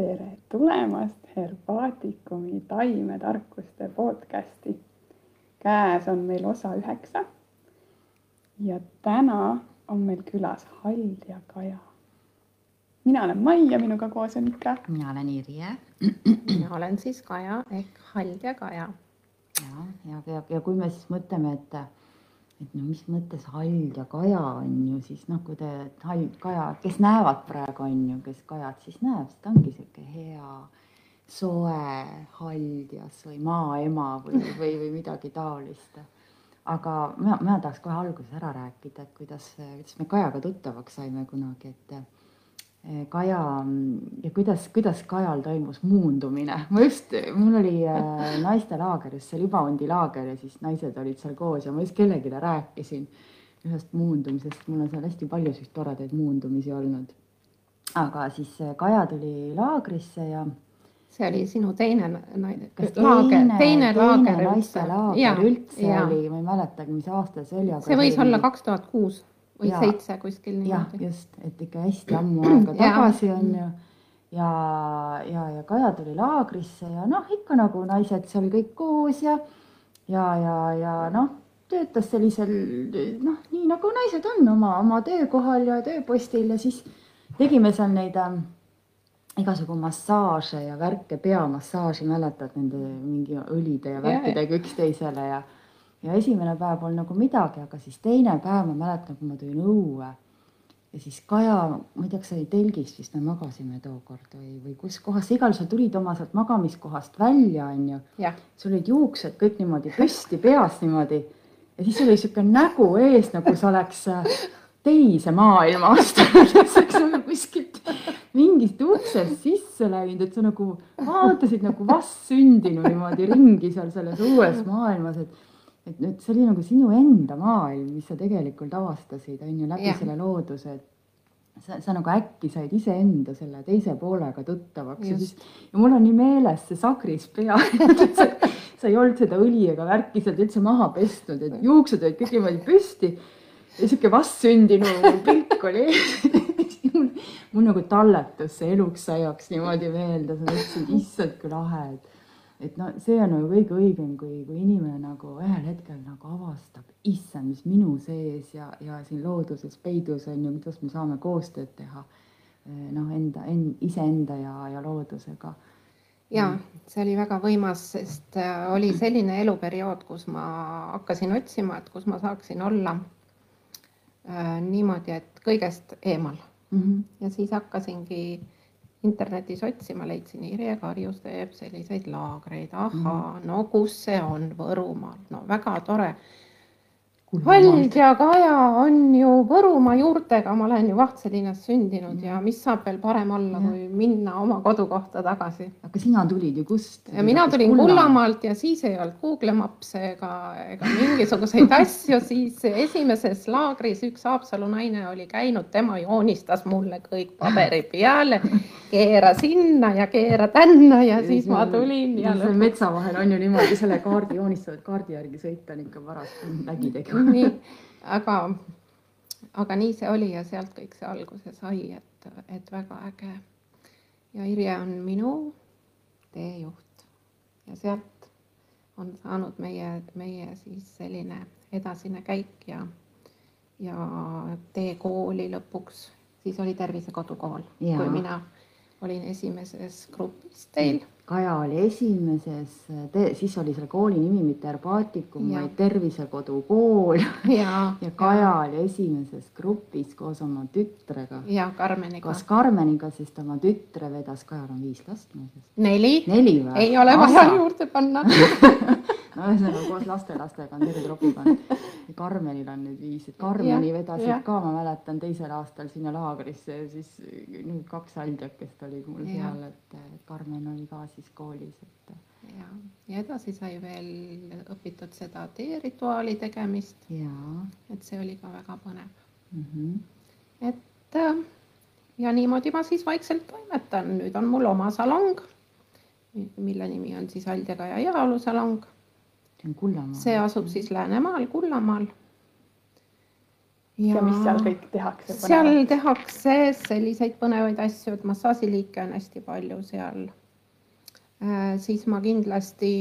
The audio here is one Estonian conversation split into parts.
tere tulemast Herbaatikumi taimetarkuste podcasti. käes on meil osa üheksa. ja täna on meil külas Hall ja Kaja. mina olen Mai ja minuga koos on ikka. mina olen Irje. mina olen siis Kaja ehk Hall ja Kaja. ja, ja, ja, ja kui me siis mõtleme, et et no mis mõttes hall ja kaja on ju siis noh, kui te hall, kaja, kes näevad praegu on ju, kes kajat siis näeb, siis ta ongi sihuke hea soe haldjas või maaema või, või, või midagi taolist. aga mina, mina tahaks kohe alguses ära rääkida, et kuidas, kuidas me Kajaga tuttavaks saime kunagi, et Kaja ja kuidas, kuidas Kajal toimus muundumine, ma just, mul oli äh, naistelaager, just see Libaondi laager ja siis naised olid seal koos ja ma just kellelegi rääkisin ühest muundumisest, mul on seal hästi palju selliseid toredaid muundumisi olnud. aga siis äh, Kaja tuli laagrisse ja. see oli sinu teine naine, laager, teine, teine laager üldse. laager üldse ja. oli, ma ei mäletagi, mis aasta see oli. see võis olla kaks tuhat kuus või ja, seitse kuskil niimoodi. just, et ikka hästi ammu aega tagasi on ju. ja, ja, ja Kaja tuli laagrisse ja noh, ikka nagu naised seal kõik koos ja, ja, ja, ja noh, töötas sellisel noh, nii nagu naised on oma, oma töökohal ja tööpostil ja siis tegime seal neid äh, igasugu massaaže ja värke, peamassaaži, mäletad nende mingi õlide ja värkidega üksteisele ja ja esimene päev polnud nagu midagi, aga siis teine päev ma mäletan, kui ma tulin õue. Ja siis Kaja, ma ei tea, kas see oli telgis vist me magasime tookord või, või kus kohas, igal sa tulid oma sealt magamiskohast välja, onju. sul olid juuksed kõik niimoodi püsti peas niimoodi. Ja siis oli sihuke nägu ees, nagu sa oleks äh, teise maailma astunud, sa oleks nagu kuskilt mingist uksest sisse läinud, et sa nagu vaatasid nagu vastsündinu niimoodi ringi seal selles uues maailmas, et et nüüd see oli nagu sinu enda maailm, mis sa tegelikult avastasid, on ju, läbi ja. selle looduse, et sa, sa nagu äkki said iseenda selle teise poolega tuttavaks Just. ja siis ja mul on nii meeles see sagris pea sa, sa ei olnud seda õli ega värki sealt üldse maha pestud, et juuksed olid kõik niimoodi püsti ja sihuke vastsündinu pilk oli mul nagu talletus see eluks ajaks niimoodi meelde, sa mõtlesid, issand kui lahe, et et no see on nagu kõige õigem, kui, kui inimene nagu ühel hetkel nagu avastab, issand, mis minu sees ja, ja siin looduses peidus on ju, kuidas me saame koostööd teha. Eh, noh, enda en,, iseenda ja, ja loodusega. ja see oli väga võimas, sest äh, oli selline eluperiood, kus ma hakkasin otsima, et kus ma saaksin olla äh, niimoodi, et kõigest eemal mm. -hmm. ja siis hakkasingi äh, internetis otsima, leidsin Irje Karjus teeb selliseid laagreid, ahaa mm., no kus see on, Võrumaal, no väga tore Vald ja Kaja on ju Võrumaa juurtega, ma olen ju Vahtselinnas sündinud mm. ja mis saab veel parem olla, kui minna oma kodukohta tagasi. aga sina tulid ju kust? mina tulin Kullamaalt ja siis ei olnud Google Maps'e ega, ega mingisuguseid asju, siis esimeses laagris üks Haapsalu naine oli käinud, tema joonistas mulle kõik paberi peale, keera sinna ja keera tänna ja siis ma tulin ja. metsa vahel on ju niimoodi selle kaardi joonistatud kaardi järgi sõita on ikka paras läbi tegema nii, aga, aga nii see oli ja sealt kõik see alguse sai, et, et väga äge. ja Irje on minu teejuht. Ja sealt on saanud meie, meie siis selline edasine käik ja, ja tee kooli lõpuks, siis oli Tervisekodukool, kui mina olin esimeses grupis teil Kaja oli esimeses, siis oli selle kooli nimi mitte Herbaatikum, vaid Tervisekodu kool. ja, ja Kaja ja. oli esimeses grupis koos oma tütrega. ja Karmeniga. koos Karmeniga, sest oma tütre vedas, Kajal on viis last muuseas. neli. neli või? ei ole vaja juurde panna ühesõnaga koos lastelastega on terve tropiga on. Karmenil on nüüd viis, et Karmeni vedasid ja. ka, ma mäletan, teisel aastal sinna laagrisse ja siis nüüd kaks haldjakest olid mul ja. seal, et Karmen oli ka siis koolis, et. ja, ja edasi sai veel õpitud seda teerituaali tegemist. et see oli ka väga põnev mm. -hmm. et ja niimoodi ma siis vaikselt toimetan, nüüd on mul oma salong, mille nimi on siis Aldjakaja heaolusalong see on Kullamaal. see asub siis Läänemaal, Kullamaal. ja, mis seal kõik tehakse? seal tehakse selliseid põnevaid asju, et massaažiliike on hästi palju seal äh,. siis ma kindlasti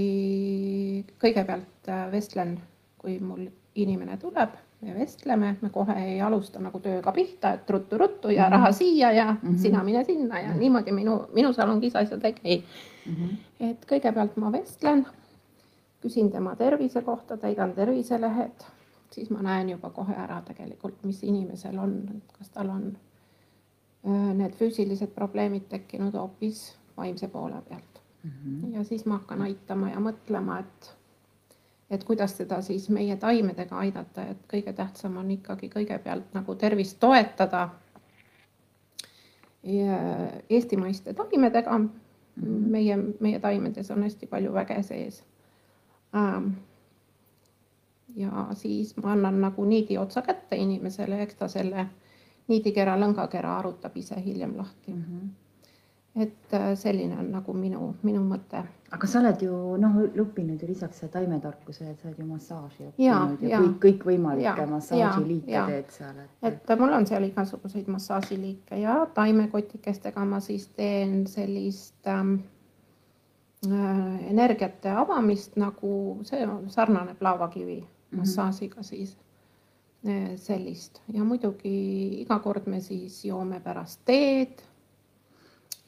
kõigepealt äh, vestlen, kui mul inimene tuleb, me vestleme, me kohe ei alusta nagu tööga pihta, et ruttu-ruttu ja mm -hmm. raha siia ja mm -hmm. sina mine sinna ja mm -hmm. niimoodi minu, minu salongis asjad ei käi mm. -hmm. et kõigepealt ma vestlen, küsin tema tervise kohta, täidan terviselehed siis ma näen juba kohe ära tegelikult, mis inimesel on, kas tal on need füüsilised probleemid tekkinud hoopis vaimse poole pealt mm. -hmm. ja siis ma hakkan aitama ja mõtlema, et, et kuidas teda siis meie taimedega aidata, et kõige tähtsam on ikkagi kõigepealt nagu tervist toetada. eestimaiste taimedega mm, -hmm. meie, meie taimedes on hästi palju väge sees ja siis ma annan nagu niidi otsa kätte inimesele, eks ta selle niidikera, lõngakera arutab ise hiljem lahti mm. -hmm et äh, selline on nagu minu, minu mõte. aga sa oled ju noh, õppinud ju lisaks taimetarkuse, et sa oled ju massaaži õppinud ja, ja, ja kõik, kõikvõimalikke massaažiliike teed seal et.... et mul on seal igasuguseid massaažiliike ja taimekotikestega ma siis teen sellist ähm, äh, energiate avamist nagu see sarnaneb laavakivi Mhm. massaažiga siis eh, sellist ja muidugi iga kord me siis joome pärast teed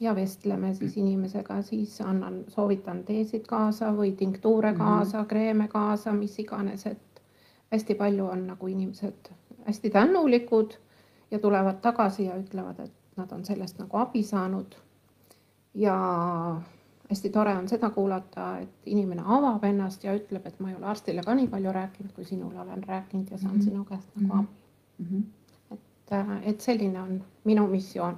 ja vestleme siis inimesega, siis annan, soovitan teesid kaasa või tinktuure mhm. kaasa kreeme kaasa, mis iganes, et hästi palju on nagu inimesed hästi tänulikud ja tulevad tagasi ja ütlevad, et nad on sellest nagu abi saanud. ja hästi tore on seda kuulata, et inimene avab ennast ja ütleb, et ma ei ole arstile ka nii palju rääkinud, kui sinule olen rääkinud ja saan mm -hmm. sinu käest nagu abi mm. -hmm. et, äh, et selline on minu missioon,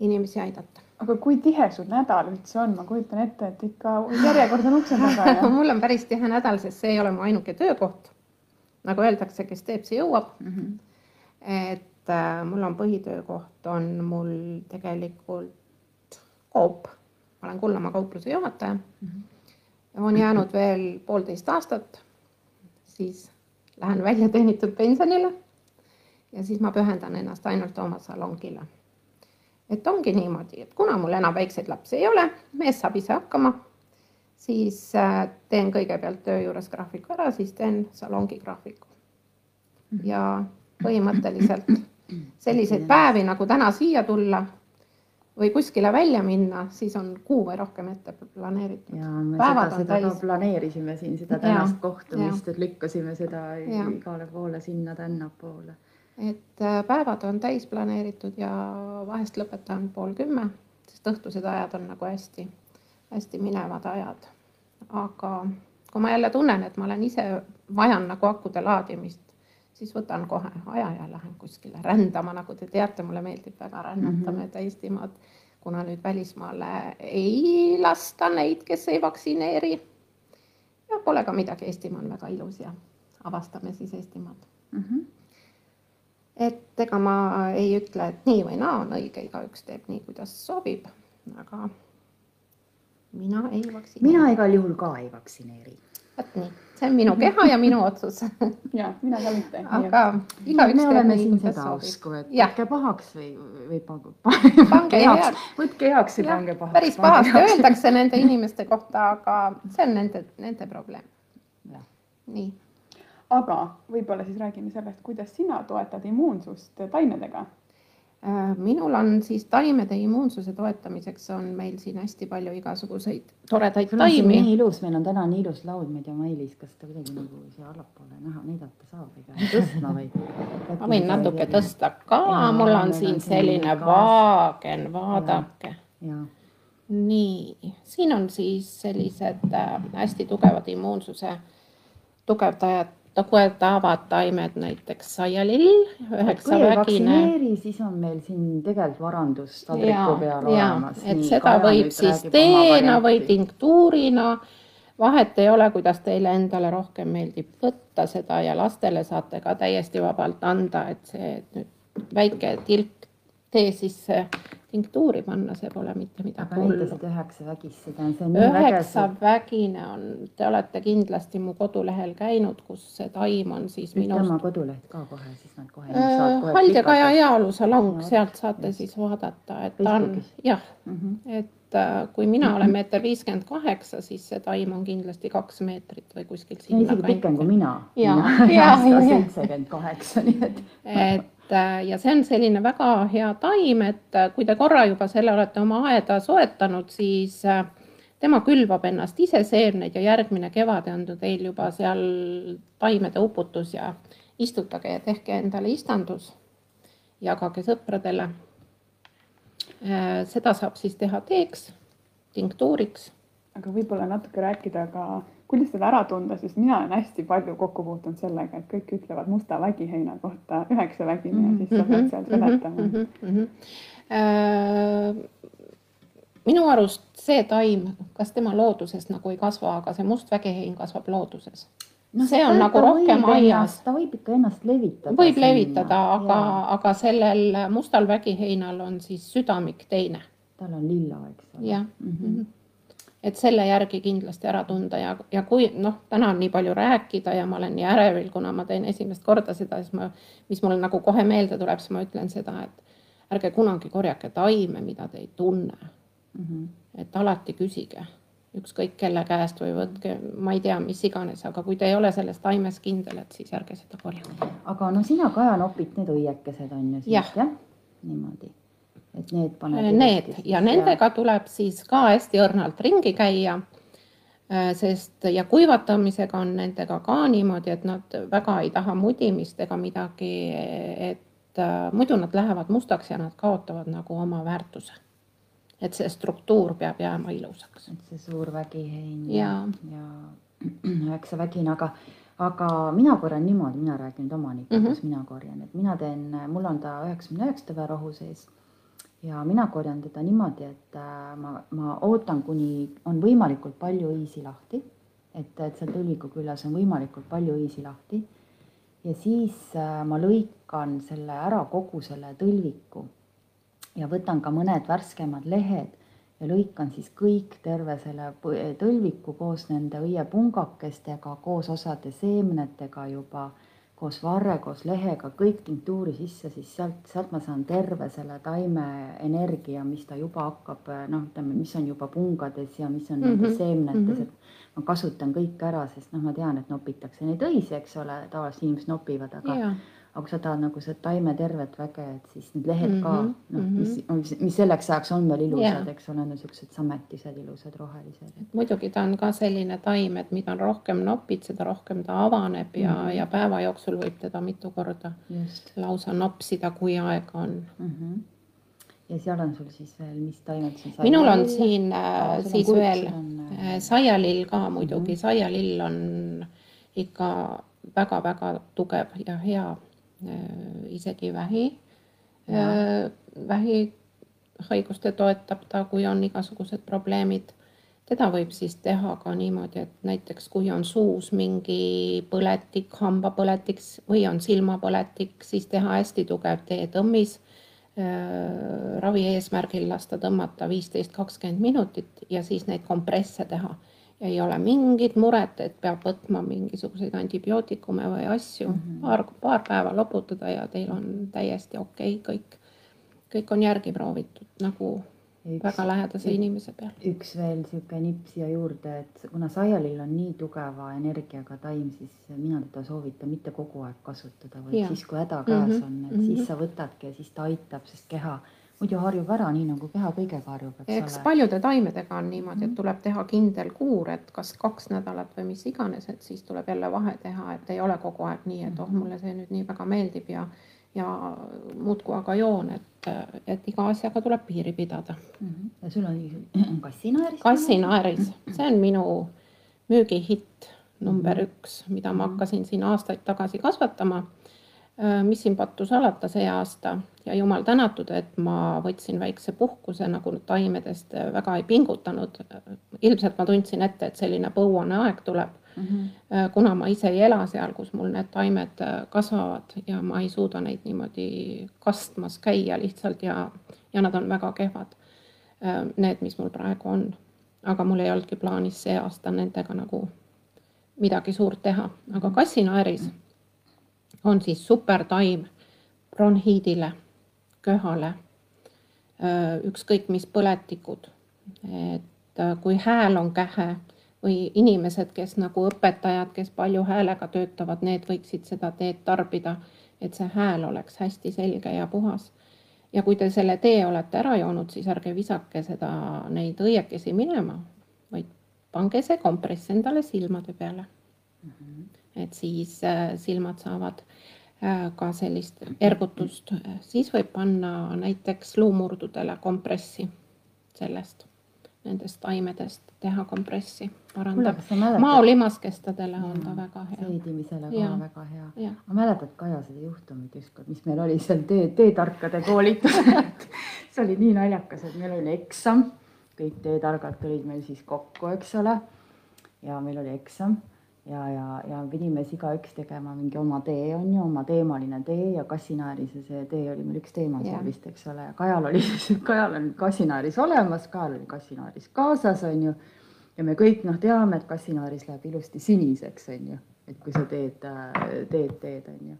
inimesi aidata. aga kui tihe sul nädal üldse on, ma kujutan ette, et ikka järjekord on ukse taga ja mul on päris tihe nädal, sest see ei ole mu ainuke töökoht. nagu öeldakse, kes teeb, see jõuab mm. -hmm. et äh, mul on põhitöökoht on mul tegelikult Coop ma olen Kullamaa kaupluse juhataja. -hmm. on jäänud veel poolteist aastat, siis lähen välja teenitud pensionile. ja siis ma pühendan ennast ainult oma salongile. et ongi niimoodi, et kuna mul enam väikseid lapsi ei ole, mees saab ise hakkama, siis äh, teen kõigepealt töö juures graafiku ära, siis teen salongi graafiku. ja põhimõtteliselt selliseid päevi nagu täna siia tulla või kuskile välja minna, siis on kuu või rohkem ette planeeritud. ja me Päevad seda, seda ka planeerisime siin seda tänast ja, kohtumist, et lükkasime seda ja. igale poole sinna-tännapoole. et äh, päevad on täis planeeritud ja vahest lõpetan pool kümme, sest õhtused ajad on nagu hästi, hästi minevad ajad. aga kui ma jälle tunnen, et ma olen ise, vajan nagu akude laadimist, siis võtan kohe aja ja lähen kuskile rändama, nagu te teate, mulle meeldib väga rännata mm -hmm. mööda Eestimaad, kuna nüüd välismaale ei lasta neid, kes ei vaktsineeri. ja pole ka midagi, Eestimaa on väga ilus ja avastame siis Eestimaad mm. -hmm. et ega ma ei ütle, et nii või naa on õige, igaüks teeb nii, kuidas sobib, aga mina ei vaktsineeri. mina igal juhul ka ei vaktsineeri vot nii, see on minu keha ja minu otsus ja mina ka mitte. aga igaüks me oleme siin seda usku, et võtke pahaks või, või pange heaks, võtke heaks ja pange pahaks. päris pahasti öeldakse nende inimeste kohta, aga see on nende, nende probleem. nii. aga võib-olla siis räägime sellest, kuidas sina toetad immuunsust taimedega minul on siis taimede immuunsuse toetamiseks on meil siin hästi palju igasuguseid toredaid taimi. nii ilus, meil on täna nii ilus laud, ma ei tea, Mailis, kas ta kuidagi nagu siia allapoole näha, näidata saab ega tõstma või? ma võin natuke tõsta ka, mul on siin selline vaagen, vaadake. nii, siin on siis sellised äh, hästi tugevad immuunsuse tugevdajad tugevdavad taimed, näiteks saialill, üheksavägine. siis on meil siin tegelikult varandus taldriku peal olemas. et seda võib siis teena või tinktuurina, vahet ei ole, kuidas teile endale rohkem meeldib võtta seda ja lastele saate ka täiesti vabalt anda, et see nüüd väike tilk tee sisse tinktuuri panna, see pole mitte midagi hullu. üheksa vägist seda, see on nii vägev. üheksavägine on, te olete kindlasti mu kodulehel käinud, kus see taim on siis ütle oma koduleht ka kohe, siis nad kohe Äh, Haldekaja heaolusalong, No, sealt saate siis vaadata, et ta on jah, mm. -hmm. et äh, kui mina olen meeter viiskümmend kaheksa, siis see taim on kindlasti kaks meetrit või kuskilt ja sinna isegi pikem kui mina. Mina olen seitsekümmend kaheksa, nii et. et ja see on selline väga hea taim, et äh, kui te korra juba selle olete oma aeda soetanud, siis äh, tema külvab ennast ise seemneid ja järgmine kevad on teil juba seal taimede uputus ja istutage ja tehke endale istandus. jagage sõpradele. seda saab siis teha teeks, tinktuuriks aga võib-olla natuke rääkida ka, kuidas seda ära tunda, sest mina olen hästi palju kokku puutunud sellega, et kõik ütlevad musta vägiheina kohta üheksa vägine ja siis sa pead seal seletama mm. -hmm. minu arust see taim, kas tema looduses nagu ei kasva, aga see must vägihein kasvab looduses. see on nagu rohkem aias. ta võib ikka ennast levitada. võib levitada, aga, aga sellel mustal vägiheinal on siis südamik teine. tal on lilla, eks ole. jah mm. -hmm. Et selle järgi kindlasti ära tunda ja, ja kui noh, täna on nii palju rääkida ja ma olen nii ärevil, kuna ma teen esimest korda seda, siis ma, mis mulle nagu kohe meelde tuleb, siis ma ütlen seda, et ärge kunagi korjake taime, mida te ei tunne Mm -hmm. et alati küsige ükskõik kelle käest või võtke, ma ei tea, mis iganes, aga kui te ei ole selles taimes kindel, et siis ärge seda korjake. aga no sina, Kaja, nopid need õiekesed on ju Jah. siit jah ja?? niimoodi, et need paned. Äh, Need ja nendega tuleb siis ka hästi õrnalt ringi käia. sest ja kuivatamisega on nendega ka niimoodi, et nad väga ei taha mudimist ega midagi, et äh, muidu nad lähevad mustaks ja nad kaotavad nagu oma väärtuse. et see struktuur peab jääma ilusaks. see suur vägihein ja üheksa vägina, aga, aga mina korjan niimoodi, mina räägin nüüd omanikku mm. -hmm. mina korjan, et mina teen, mul on ta üheksakümne üheksa tüve rohu sees ja mina korjan teda niimoodi, et äh, ma, ma ootan, kuni on võimalikult palju õisi lahti, et, et seal tõlviku küljes on võimalikult palju õisi lahti. Ja siis äh, ma lõikan selle ära kogu selle tõlviku ja võtan ka mõned värskemad lehed ja lõikan siis kõik terve selle tõlviku koos nende õiepungakestega, koos osade seemnetega juba, koos varre, koos lehega, kõik tinktuuri sisse, siis sealt, sealt ma saan terve selle taime energia, mis ta juba hakkab, noh, ütleme, mis on juba pungades ja mis on mm -hmm. seemnetes, mhm. et ma kasutan kõik ära, sest noh, ma tean, et nopitakse neid õisi, eks ole, tavaliselt inimesed nopivad, aga ja, aga kui sa tahad nagu seda taime tervet väge, et siis need lehed mm -hmm, ka noh mhm. mis, mis, selleks ajaks on veel ilusad Jaa. eks ole, need siuksed sametised, ilusad rohelised. muidugi ta on ka selline taim, et mida rohkem nopid, seda rohkem ta avaneb ja mm. -hmm. ja päeva jooksul võib teda mitu korda just lausa nopsida, kui aega on. mm. -hmm. ja seal on sul siis veel, mis taimed siin minul on siin äh, on siis kurk, veel on, äh, äh, saialill ka muidugi mm. -hmm. saialill on ikka väga-väga tugev ja hea, isegi vähi, vähihaiguste toetab ta, kui on igasugused probleemid. teda võib siis teha ka niimoodi, et näiteks kui on suus mingi põletik, hambapõletik või on silmapõletik, siis teha hästi tugev teetõmmis äh, ravi eesmärgil lasta tõmmata viisteist, kakskümmend minutit ja siis neid kompresse teha. Ja ei ole mingit muret, et peab võtma mingisuguseid antibiootikume või asju mm. -hmm. paar, paar päeva loputada ja teil on täiesti okei okay, kõik. kõik on järgi proovitud nagu Ja üks- väga lähedase inimese peal. üks veel sihuke nipp siia juurde, et kuna saialill on nii tugeva energiaga taim, siis mina teda soovitan mitte kogu aeg kasutada, vaid Jaa. siis, kui häda käes Mhm, on, et mhm. siis sa võtadki ja siis ta aitab, sest keha muidu harjub ära, nii nagu keha kõigega harjub, eks eks ole. paljude taimedega on niimoodi, Mhm. et tuleb teha kindel kuur, et kas kaks nädalat või mis iganes, et siis tuleb jälle vahe teha, et ei ole kogu aeg nii, et oh, Mhm. mulle see nüüd nii väga meeldib ja ja muudkui aga joon, et, et iga asjaga tuleb piiri pidada. Mhm. ja sul on kassinaeris? kassinaeris, see on minu müügihitt number Mhm. üks, mida ma Mhm. hakkasin siin aastaid tagasi kasvatama. Mis siin pattu salata see aasta ja jumal tänatud, et ma võtsin väikse puhkuse nagu taimedest väga ei pingutanud. ilmselt ma tundsin ette, et selline põuane aeg tuleb mm. -hmm. kuna ma ise ei ela seal, kus mul need taimed äh, kasvavad ja ma ei suuda neid niimoodi kastmas käia lihtsalt ja, ja nad on väga kehvad. Need, mis mul praegu on, aga mul ei olnudki plaanis see aasta nendega nagu midagi suurt teha, aga kassinaeris on siis supertaim bronhiidile, köhale, ükskõik mis põletikud. et kui hääl on kähe või inimesed, kes nagu õpetajad, kes palju häälega töötavad, need võiksid seda teed tarbida, et see hääl oleks hästi selge ja puhas. ja kui te selle tee olete ära joonud, siis ärge visake seda, neid õiekesi minema, vaid pange see kompress endale silmade peale mm. -hmm. Et siis äh, silmad saavad äh, ka sellist ergutust, siis võib panna näiteks luumurdudele kompressi sellest nendest taimedest teha kompressi, parandab. maolimaskestadele on ta väga hea. seedimisele ka ja. väga hea. ma mäletan, Kaja, seda juhtumit ükskord, mis meil oli seal tee, teetarkade koolitusel see oli nii naljakas, et meil oli eksam, kõik teetargad tulid meil siis kokku, eks ole. ja meil oli eksam ja, ja, ja pidime siis igaüks tegema mingi oma tee, on ju, oma teemaline tee ja kassinaeris ja see tee oli meil üks teema seal vist, eks ole, ja Kajal oli siis, Kajal on kassinaeris olemas, Kajal oli kassinaeris kaasas, on ju. ja me kõik noh, teame, et kassinaeris läheb ilusti siniseks, on ju, et kui sa teed, teed, teed, on ju.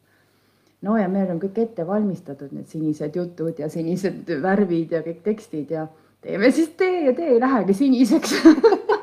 No ja meil on kõik ette valmistatud, need sinised jutud ja sinised värvid ja kõik tekstid ja teeme siis tee ja tee ei lähegi siniseks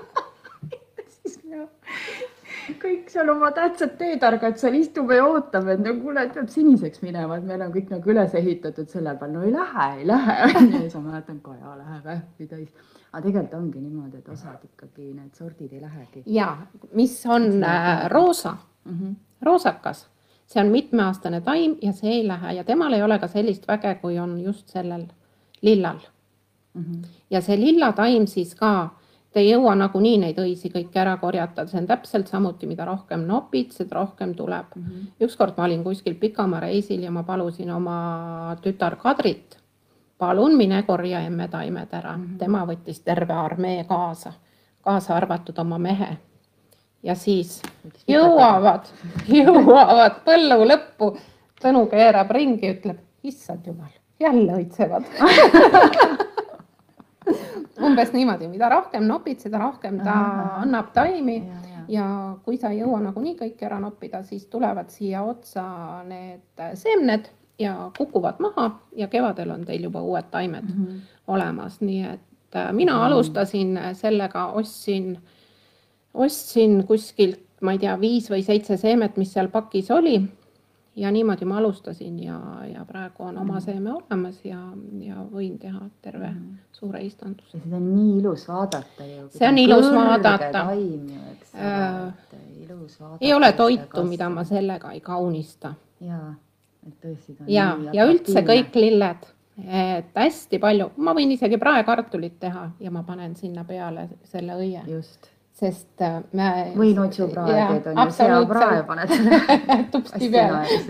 kõik seal oma tähtsad teetargad seal istume ja ootame, et no kuule, et peab siniseks minema, et meil on kõik nagu üles ehitatud selle peal, no ei lähe, ei lähe. ja siis ma mäletan, Kaja läheb ähvi täis. aga tegelikult ongi niimoodi, et osad ikkagi need sordid ei lähegi. ja mis on äh, roosa mm, -hmm. roosakas, see on mitmeaastane taim ja see ei lähe ja temal ei ole ka sellist väge, kui on just sellel lillal mm. -hmm. ja see lilla taim siis ka Te ei jõua nagunii neid õisi kõiki ära korjata, see on täpselt samuti, mida rohkem nopid, seda rohkem tuleb mm. -hmm. ükskord ma olin kuskil pikamaa reisil ja ma palusin oma tütar Kadrit, palun mine korja emme taimed ära mm. -hmm. tema võttis terve armee kaasa, kaasa arvatud oma mehe. ja siis jõuavad, jõuavad põllu lõppu. Tõnu keerab ringi, ütleb, issand jumal, jälle õitsevad umbes niimoodi, mida rohkem nopid, seda rohkem ta Aha. annab taimi ja, ja. ja kui sa ei jõua nagunii kõiki ära noppida, siis tulevad siia otsa need seemned ja kukuvad maha ja kevadel on teil juba uued taimed mm -hmm. olemas, nii et äh, mina mm -hmm. alustasin sellega, ostsin, ostsin kuskilt, ma ei tea, viis või seitse seemet, mis seal pakis oli ja niimoodi ma alustasin ja, ja praegu on oma mhm. seeme olemas ja, ja võin teha terve mm. suure istanduse. seda on nii ilus vaadata ju. see on ilus vaadata. taim ju, eks ole äh,, ilus vaadata. ei ole toitu, mida ma sellega ei kaunista. jaa, et tõesti. ja, ja üldse kõik lilled, et hästi palju, ma võin isegi praekartulit teha ja ma panen sinna peale selle õie. just sest äh, me. või notsupraed on ju, seaprae paned tupsti peale.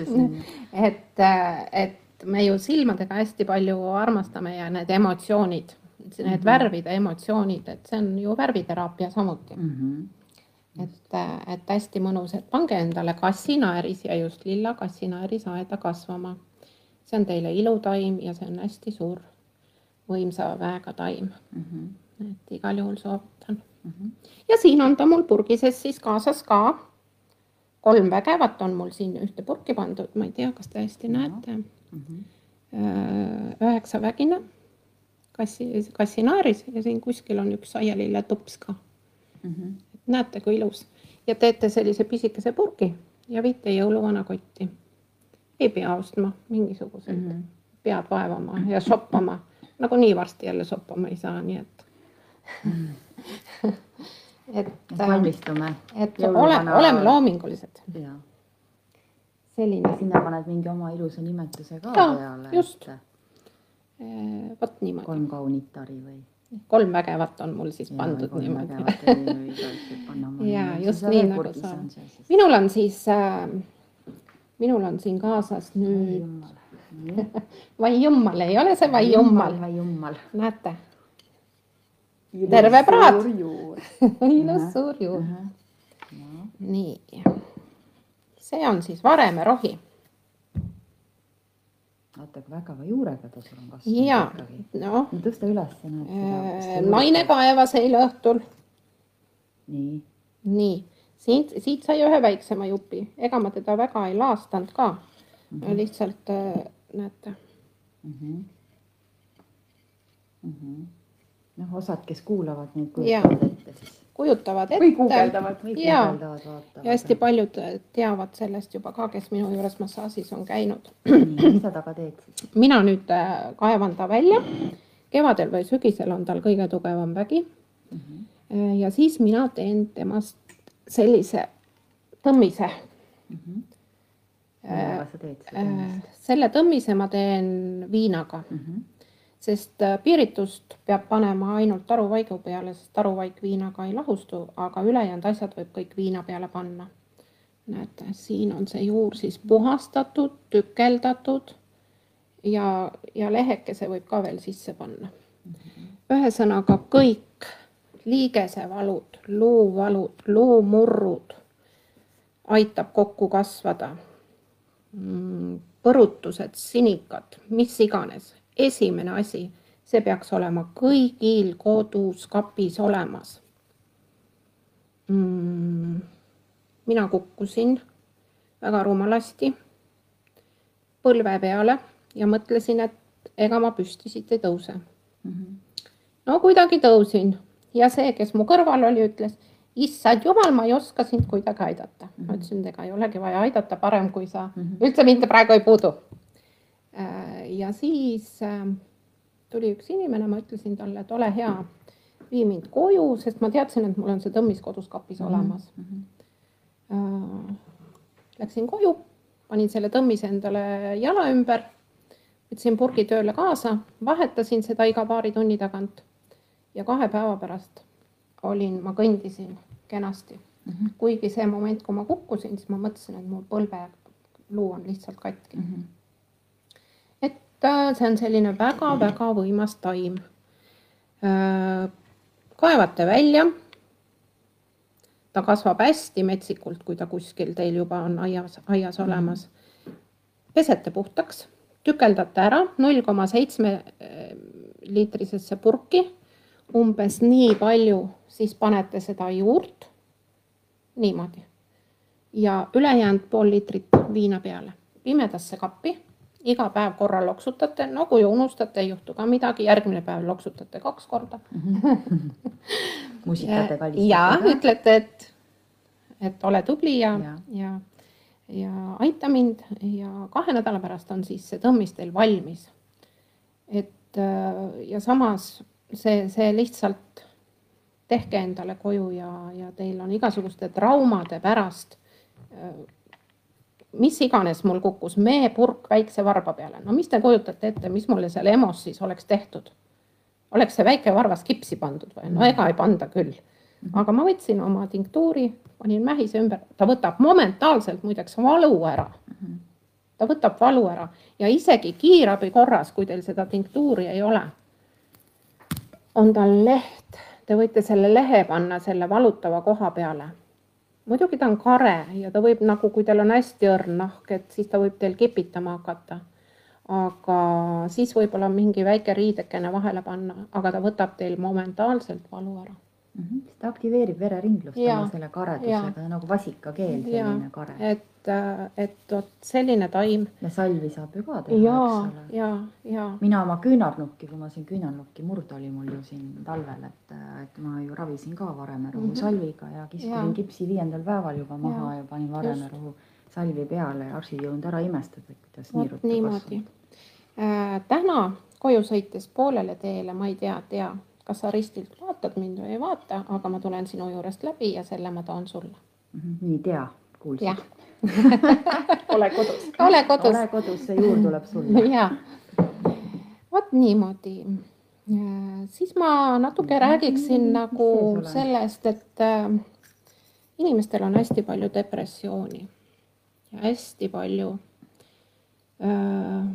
et, äh, et me ju silmadega hästi palju armastame ja need emotsioonid, need mm -hmm. värvide emotsioonid, et see on ju värviteraapia samuti mm. -hmm. et, äh, et hästi mõnus, et pange endale kassinaeris ja just lilla kassinaeris aeda kasvama. see on teile ilutaim ja see on hästi suur võimsa väega taim mm. -hmm. et igal juhul soovitan mm. Ja siin on ta mul purgises siis kaasas ka. kolm vägevat on mul siin ühte purki pandud, ma ei tea, kas te hästi näete mm. -hmm. üheksavägine kassi, kassinaaris ja siin kuskil on üks aialilletups ka mm. -hmm. näete, kui ilus ja teete sellise pisikese purgi ja viite jõuluvana kotti. ei pea ostma mingisuguseid mm, -hmm. pead vaevama ja soppama, nagunii varsti jälle soppama ei saa, nii et -hmm et valmistume. et ole, oleme loomingulised. selline. sinna paned mingi oma ilusa nimetuse ka ja, peale. just. vot niimoodi. kolm kaunitari või? kolm vägevat on mul siis ja, pandud niimoodi. ja just nii nagu sa. minul on siis äh,, minul on siin kaasas nüüd. vai jummal, ei ole see vai jummal. näete terve praad. ilus suur juur. nii. see on siis varemerohi. vaata, kui vägeva juurega ta sul on kasvanud ja noh, no tõsta üles, seda. naine kaevas eile õhtul. nii, nii, siit, siit sai ühe väiksema jupi, ega ma teda väga ei laastanud ka mm. -hmm. lihtsalt äh, näete, mhm. Mhm. Noh, osad, kes kuulavad neid kujutavad ette siis. kujutavad ette või guugeldavad, vaatavad. ja hästi paljud äh, teavad sellest juba ka, kes minu juures massaažis on käinud. mis sa taga teed siis? mina nüüd äh, kaevan ta välja. kevadel või sügisel on tal kõige tugevam vägi. Mhm. ja siis mina teen temast sellise tõmmise. millega sa teed seda Äh, tõmmist? selle tõmmise ma teen viinaga, Mhm. Sest äh, piiritust peab panema ainult taruvaigu peale, sest taruvaik viinaga ei lahustu, aga ülejäänud asjad võib kõik viina peale panna. näete, siin on see juur siis puhastatud, tükeldatud ja, ja lehekese võib ka veel sisse panna. ühesõnaga kõik liigesevalud, luuvalud, luumurrud aitab kokku kasvada mm, põrutused, sinikad, mis iganes, esimene asi, see peaks olema kõigil kodus kapis olemas mm,. mina kukkusin väga rumalasti põlve peale ja mõtlesin, et ega ma püsti siit ei tõuse. no kuidagi tõusin ja see, kes mu kõrval oli, ütles, issand jumal, ma ei oska sind kuidagi aidata. ma ütlesin, et ega ei olegi vaja aidata, parem kui sa üldse mind praegu ei puudu. Ja siis äh, tuli üks inimene, ma ütlesin talle, et ole hea, vii mind koju, sest ma teadsin, et mul on see tõmmis kodus kapis olemas. Äh, Läksin koju, panin selle tõmmise endale jala ümber, võtsin purgi tööle kaasa, vahetasin seda iga paari tunni tagant ja kahe päeva pärast olin, ma kõndisin kenasti. kuigi see moment, kui ma kukkusin, siis ma mõtlesin, et mul põlveluu on lihtsalt katki. et äh, see on selline väga-väga võimas taim. kaevate välja. ta kasvab hästi metsikult, kui ta kuskil teil juba on aias, aias olemas. pesete puhtaks, tükeldate ära null koma seitsme liitrisesse purki, umbes nii palju, siis panete seda juurt. niimoodi ja ülejäänud pool liitrit viina peale, pimedasse kappi iga päev korra loksutate, no kui unustate, ei juhtu ka midagi, järgmine päev loksutate kaks korda. musikate ja kalistate ütlete, et, et ole tubli ja, Ja. ja, ja, ja aita mind ja kahe nädala pärast on siis see tõmmis teil valmis. et äh, ja samas see, see lihtsalt tehke endale koju ja, ja teil on igasuguste traumade pärast äh, mis iganes mul kukkus, meepurk väikse varba peale, no mis te kujutate ette, mis mulle seal EMO-s siis oleks tehtud? oleks see väike varvas kipsi pandud või? no ega ei panda küll. aga ma võtsin oma tinktuuri, panin mähise ümber, ta võtab momentaalselt muideks valu ära. ta võtab valu ära ja isegi kiirabi korras, kui teil seda tinktuuri ei ole, on tal leht, te võite selle lehe panna selle valutava koha peale muidugi ta on kare ja ta võib nagu, kui teil on hästi õrn nahk, et siis ta võib teil kipitama hakata. aga siis võib-olla mingi väike riidekene vahele panna, aga ta võtab teil momentaalselt valu ära. Mhm. ta aktiveerib vereringlust oma selle karedusega, nagu vasikakeel, ja selline kare. et, et vot selline taim ja salvi saab ju ka teha, eks ole. ja, ja mina oma küünarnukki, kui ma siin küünarnukki murd oli mul ju siin talvel, et, et ma ju ravisin ka varemerohu mm. -hmm. salviga ja kiskusin kipsi viiendal päeval juba maha ja, ja panin varemerohu salvi peale ja arstid ei jõudnud ära imestada, et kuidas nii vot ruttu niimoodi kasvab. äh,. täna koju sõites poolele teele, ma ei tea, tea, kas sa ristilt vaatad mind või ei vaata, aga ma tulen sinu juurest läbi ja selle ma toon sulle. Mhm, nii tea, kuulsid? ole kodus. ole kodus. ole kodus, see juur tuleb sulle. ja vot niimoodi. siis ma natuke räägiksin nagu sellest, et äh, inimestel on hästi palju depressiooni ja hästi palju äh,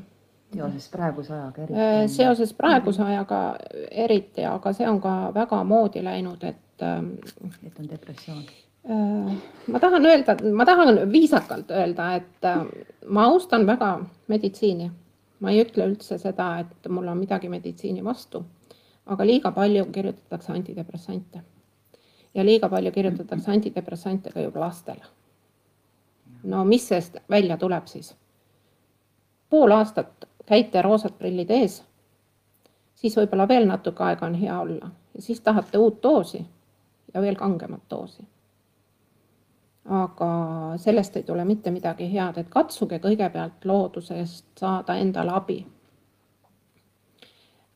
seoses praeguse ajaga äh, eriti. seoses praeguse ajaga eriti, aga see on ka väga moodi läinud, et äh, et on depressioon. Äh, ma tahan öelda, ma tahan viisakalt öelda, et äh, ma austan väga meditsiini. ma ei ütle üldse seda, et mul on midagi meditsiini vastu, aga liiga palju kirjutatakse antidepressante. ja liiga palju kirjutatakse antidepressante ka juba lastele. no mis sellest välja tuleb siis? pool aastat käite roosad prillid ees, siis võib-olla veel natuke aega on hea olla ja siis tahate uut doosi ja veel kangemat doosi aga sellest ei tule mitte midagi head, et katsuge kõigepealt loodusest saada endale abi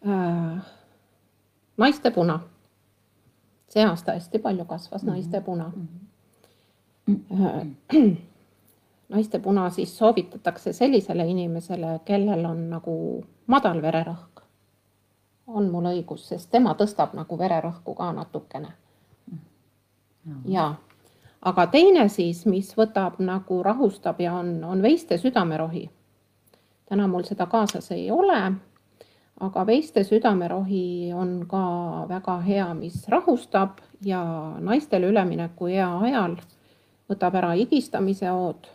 äh,. naiste puna. see aasta hästi palju kasvas -hmm. naiste puna äh,. naiste puna siis soovitatakse sellisele inimesele, kellel on nagu madal vererõhk. on mul õigus, sest tema tõstab nagu vererõhku ka natukene. ja aga teine siis, mis võtab nagu rahustab ja on, on veiste südamerohi. täna mul seda kaasas ei ole, aga veiste südamerohi on ka väga hea, mis rahustab ja naistel ülemineku ea ajal võtab ära higistamise hood.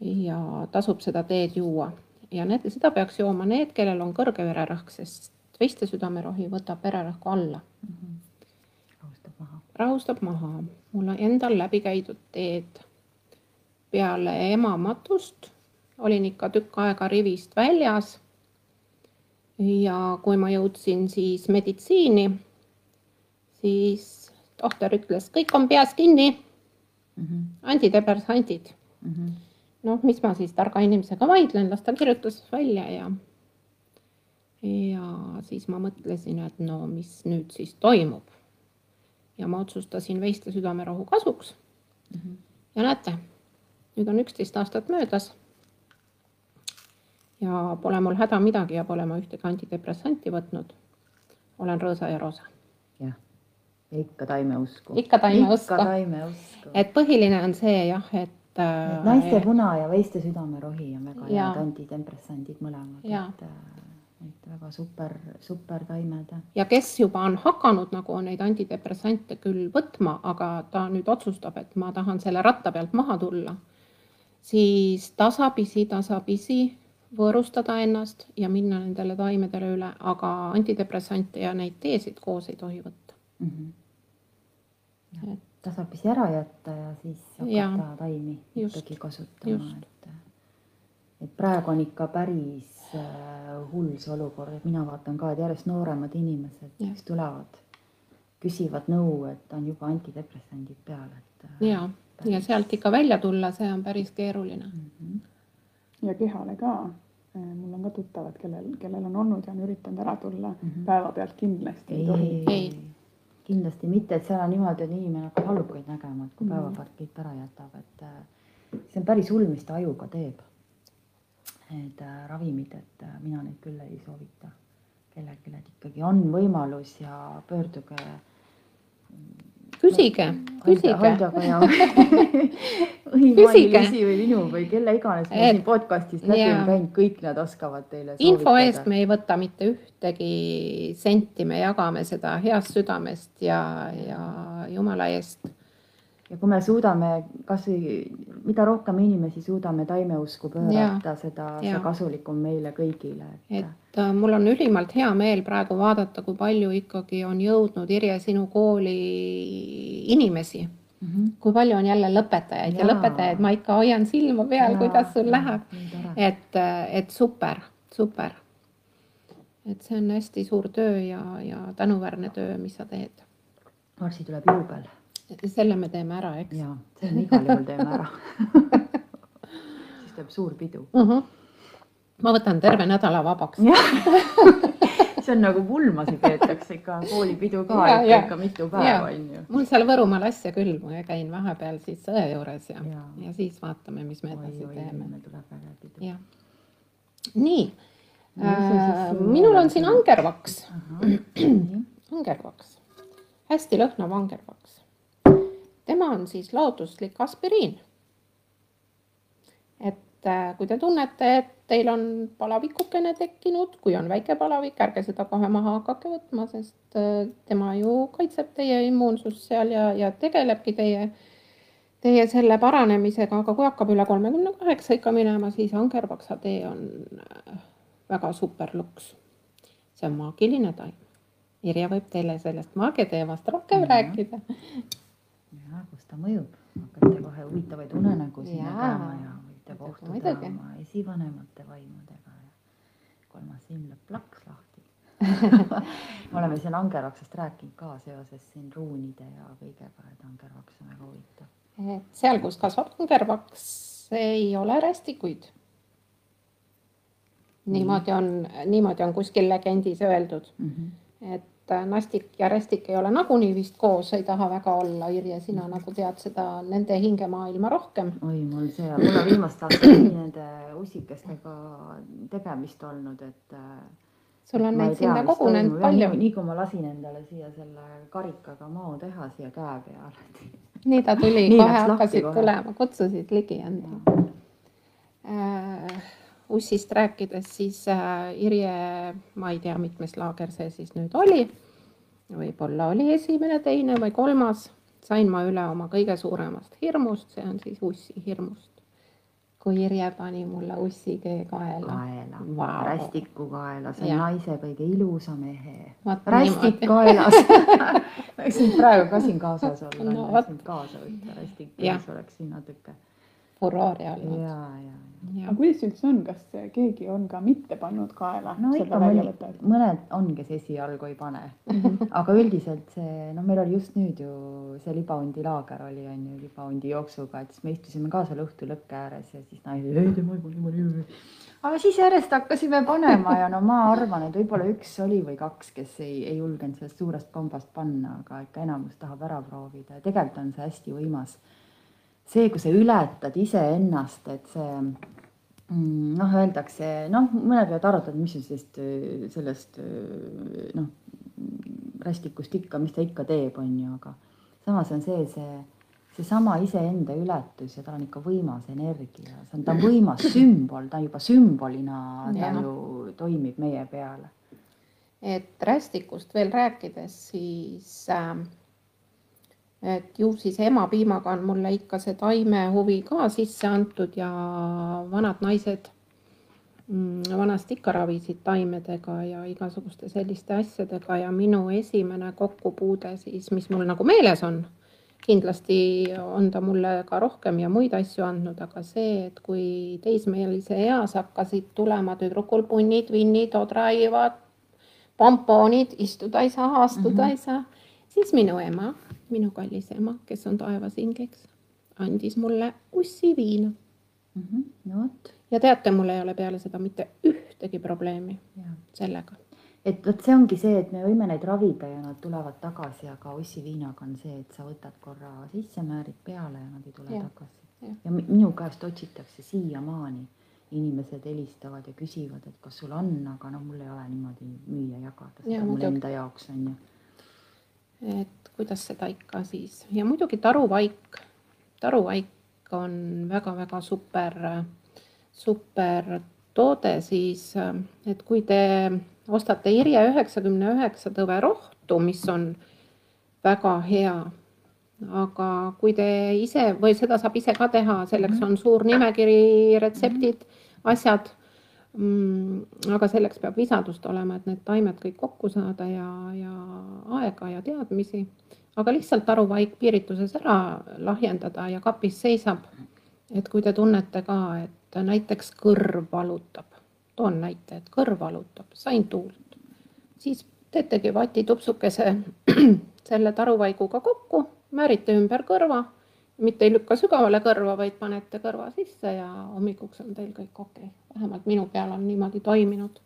ja tasub seda teed juua ja need, seda peaks jooma need, kellel on kõrge vererõhk, sest veiste südamerohi võtab vererõhku alla mm. -hmm rahustab maha. mul on endal läbi käidud teed. peale emamatust olin ikka tükk aega rivist väljas. ja kui ma jõudsin siis meditsiini, siis tohter ütles, kõik on peas kinni mm. -hmm. antidepressandid mm. -hmm. noh, mis ma siis targa inimesega vaidlen, las ta kirjutas välja ja ja siis ma mõtlesin, et no mis nüüd siis toimub ja ma otsustasin veiste südamerohu kasuks mm. -hmm. ja näete, nüüd on üksteist aastat möödas. ja pole mul häda midagi ja pole ma ühtegi antidepressanti võtnud. olen rõõsa ja roosa. jah, ja ikka taimeusku. ikka taimeusku. taimeusku. et põhiline on see jah, et et naiste puna ja veiste südamerohi on väga head antidepressandid mõlemad, et äh, et väga super, super taimed. ja kes juba on hakanud nagu neid antidepressante küll võtma, aga ta nüüd otsustab, et ma tahan selle ratta pealt maha tulla, siis tasapisi, tasapisi võõrustada ennast ja minna nendele taimedele üle, aga antidepressante ja neid teesid koos ei tohi võtta mm. -hmm. Et... tasapisi ära jätta ja siis hakata ja, taimi just, ikkagi kasutama, et, et praegu on ikka päris hull see olukord, et mina vaatan ka, et järjest nooremad inimesed, kes tulevad, küsivad nõu, et on juba antidepressandid peal, et. Äh, ja, ja sealt ikka välja tulla, see on päris keeruline mm. -hmm. ja kehale ka. Äh, mul on ka tuttavad, kellel, kellel on olnud ja on üritanud ära tulla mm -hmm. päevapealt kindlasti ei, ei tohi. ei, kindlasti mitte, et seal on niimoodi, et inimene hakkab hallukaid nägema, et kui mm -hmm. päevapart kõik ära jätab, et see on päris hull, mis ta ajuga teeb need äh, ravimid, et äh, mina neid küll ei soovita kellelegi, et ikkagi on võimalus ja pöörduge. küsige, küsige. Ja või Mailis või minu või kelle iganes me siin podcast'ist läbi on käinud, kõik nad oskavad teile info eest me ei võta mitte ühtegi senti, me jagame seda heast südamest ja, ja jumala eest ja kui me suudame kasvõi, mida rohkem inimesi suudame taimeusku pöörata, seda, seda kasulikum meile kõigile. et, et äh, mul on ülimalt hea meel praegu vaadata, kui palju ikkagi on jõudnud Irje sinu kooli inimesi mm. -hmm. kui palju on jälle lõpetajaid ja, ja lõpetajaid, ma ikka hoian silma peal, kuidas sul läheb. et, äh, et super, super. et see on hästi suur töö ja, ja tänuväärne töö, mis sa teed. varsti tuleb juubel selle me teeme ära, eks? ja, selle igal juhul teeme ära siis tuleb suur pidu uh. -huh. ma võtan terve nädala vabaks see on nagu pulmasi peetakse ikka koolipidu ka ja, ikka, ikka mitu päeva on ju. mul seal Võrumaal asja küll, ma käin vahepeal siis õe juures ja, ja., ja siis vaatame, mis me edasi oi, teeme. tuleb väga pidu. jah, nii no,. Äh, minul on siin angervaks. angervaks, hästi lõhnav angervaks tema on siis looduslik aspiriin. et äh, kui te tunnete, et teil on palavikukene tekkinud, kui on väike palavik, ärge seda kohe maha hakake võtma, sest äh, tema ju kaitseb teie immuunsust seal ja, ja tegelebki teie, teie selle paranemisega, aga kui hakkab üle kolmekümne kaheksa ikka minema, siis angerpaksa tee on äh, väga super luks. see on maagiline taim. Irja võib teile sellest maagiateemast rohkem mm -hmm. rääkida. Kus ta mõjub, hakkate kohe huvitavaid unenägusid nägema ja võite kohtuda oma esivanemate vaimudega ja kolmas silm lööb plaks lahti me oleme siin Angervaksest rääkinud ka seoses siin ruunide ja kõigega, et Angervaks on väga huvitav. et seal, kus kasvab Angervaks, ei ole rästikuid. niimoodi on, niimoodi on kuskil legendis öeldud mm, -hmm. et et nastik ja rästik ei ole nagunii vist koos, ei taha väga olla, Irje, sina nagu tead seda nende hingemaailma rohkem. oi, mul see, mul on viimastel aastatel nii nende ussikestega tegemist olnud, et. Äh, sul on neid sinna kogunenud palju. nii kui ma lasin endale siia selle karikaga mao teha siia käe peale. nii ta tuli, kohe hakkasid tulema, kutsusid ligi enda äh, Ussist rääkides, siis äh, Irje, ma ei tea, mitmes laager see siis nüüd oli, võib-olla oli esimene, teine või kolmas, sain ma üle oma kõige suuremast hirmust, see on siis ussi hirmust. kui Irje pani mulle ussikee kaela. kaela wow., rästiku kaela, see on ja. naise kõige ilusam ehe. rästik kaelas võiksin praegu ka siin kaasas olla no,, kaasa võtta, rästik kaelas oleks siin natuke furoori olnud. ja, ja, ja. aga kuidas üldse on, kas keegi on ka mitte pannud kaela? no ikka mõni, mõned on, kes esialgu ei pane mhm. aga üldiselt see, noh, meil oli just nüüd ju see libahundi laager oli, on ju, libahundi jooksuga, et siis me istusime ka seal õhtu lõkke ääres ja siis naised, ei tema ei pane, ei pane. aga siis järjest hakkasime panema ja no ma arvan, et võib-olla üks oli või kaks, kes ei, ei julgenud sellest suurest kombast panna, aga ikka enamus tahab ära proovida ja tegelikult on see hästi võimas see, kui sa ületad iseennast, et see mm, noh, öeldakse, noh, mõned võivad arutada, mis on sellest, sellest noh, rästikust ikka, mis ta ikka teeb, on ju, aga samas on see, see, seesama iseenda ületus ja tal on ikka võimas energia, see on, ta on võimas sümbol, ta juba sümbolina, ta ju toimib meie peale. et rästikust veel rääkides, siis äh, et ju siis emapiimaga on mulle ikka see taimehuvi ka sisse antud ja vanad naised mm, vanasti ikka ravisid taimedega ja igasuguste selliste asjadega ja minu esimene kokkupuude siis, mis mul nagu meeles on, kindlasti on ta mulle ka rohkem ja muid asju andnud, aga see, et kui teismeelise eas hakkasid tulema tüdrukul punnid, vinnid, odraivad, pompoonid, istuda ei saa, astuda mm -hmm. ei saa, siis minu ema minu kallis ema, kes on taevas hingeks, andis mulle ussi viina mm. -hmm. no vot. ja teate, mul ei ole peale seda mitte ühtegi probleemi ja. sellega. et vot see ongi see, et me võime neid ravida ja nad tulevad tagasi, aga ussi viinaga on see, et sa võtad korra sisse, määrid peale ja nad ei tule ja. tagasi. ja, ja minu käest otsitakse siiamaani inimesed helistavad ja küsivad, et kas sul on, aga noh, mul ei ole niimoodi müüa jagada, seda ja, mul enda jaoks on ju. Et kuidas seda ikka siis. Ja muidugi taruvaik, taruvaik on väga-väga super, super toode siis, et kui te ostate Irje üheksakümne üheksa tõve rohtu, mis on väga hea, aga kui te ise või seda saab ise ka teha, selleks on suur nimekiri, retseptid, asjad Mm, aga selleks peab visadust olema, et need taimed kõik kokku saada ja, ja aega ja teadmisi. aga lihtsalt taruvaik piirituses ära lahjendada ja kapis seisab. et kui te tunnete ka, et näiteks kõrv valutab, toon näite, et kõrv valutab, sain tuult, siis teetegi vatitupsukese selle taruvaiguga kokku, määrite ümber kõrva mitte ei lükka sügavale kõrva, vaid panete kõrva sisse ja hommikuks on teil kõik okei okay.. vähemalt minu peal on niimoodi toiminud.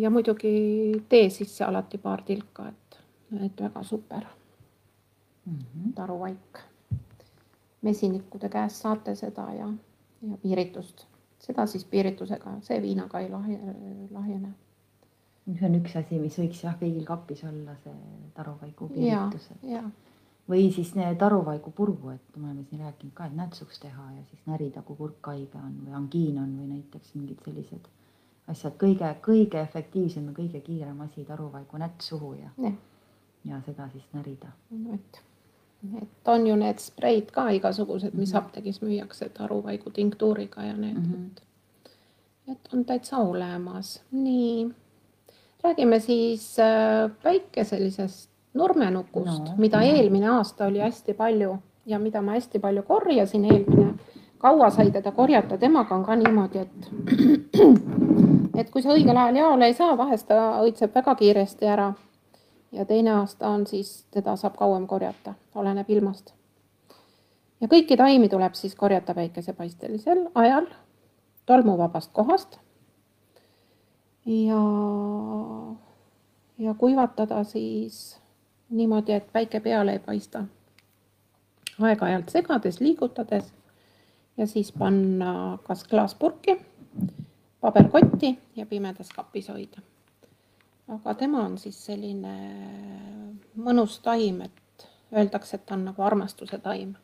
ja muidugi tee sisse alati paar tilka, et, et väga super mm. -hmm. taruvaik. mesinikkude käest saate seda ja, ja piiritust, seda siis piiritusega, see viinaga ei lahje, lahjene see on üks asi, mis võiks jah, kõigil kapis olla, see taruvaigu piiritus. ja, ja või siis need taruvaigu purgu, et me oleme siin rääkinud ka, et nätsuks teha ja siis närida, kui kurk haige on või angiin on või näiteks mingid sellised asjad, kõige, kõige efektiivsem ja kõige kiirem asi taruvaigu nätt suhu ja, ja, ja seda siis närida. et, et on ju need spreid ka igasugused, mis Mhm. apteegis müüakse taruvaigu tinktuuriga ja need mm. -hmm. et on täitsa olemas. nii, räägime siis äh, päikeselisest nurmenukust No. no. mida eelmine aasta oli hästi palju ja mida ma hästi palju korjasin eelmine. kaua sai teda korjata, temaga on ka niimoodi, et et kui sa õigel ajal jaole ei saa, vahest ta õitseb väga kiiresti ära. ja teine aasta on siis, teda saab kauem korjata, oleneb ilmast. ja kõiki taimi tuleb siis korjata päikesepaistelisel ajal tolmuvabast kohast. ja, ja kuivatada siis niimoodi, et päike peale ei paista. aeg-ajalt segades, liigutades ja siis panna kas klaaspurki, paberkotti ja pimedas kapis hoida. aga tema on siis selline mõnus taim, et öeldakse, et ta on nagu armastuse taim.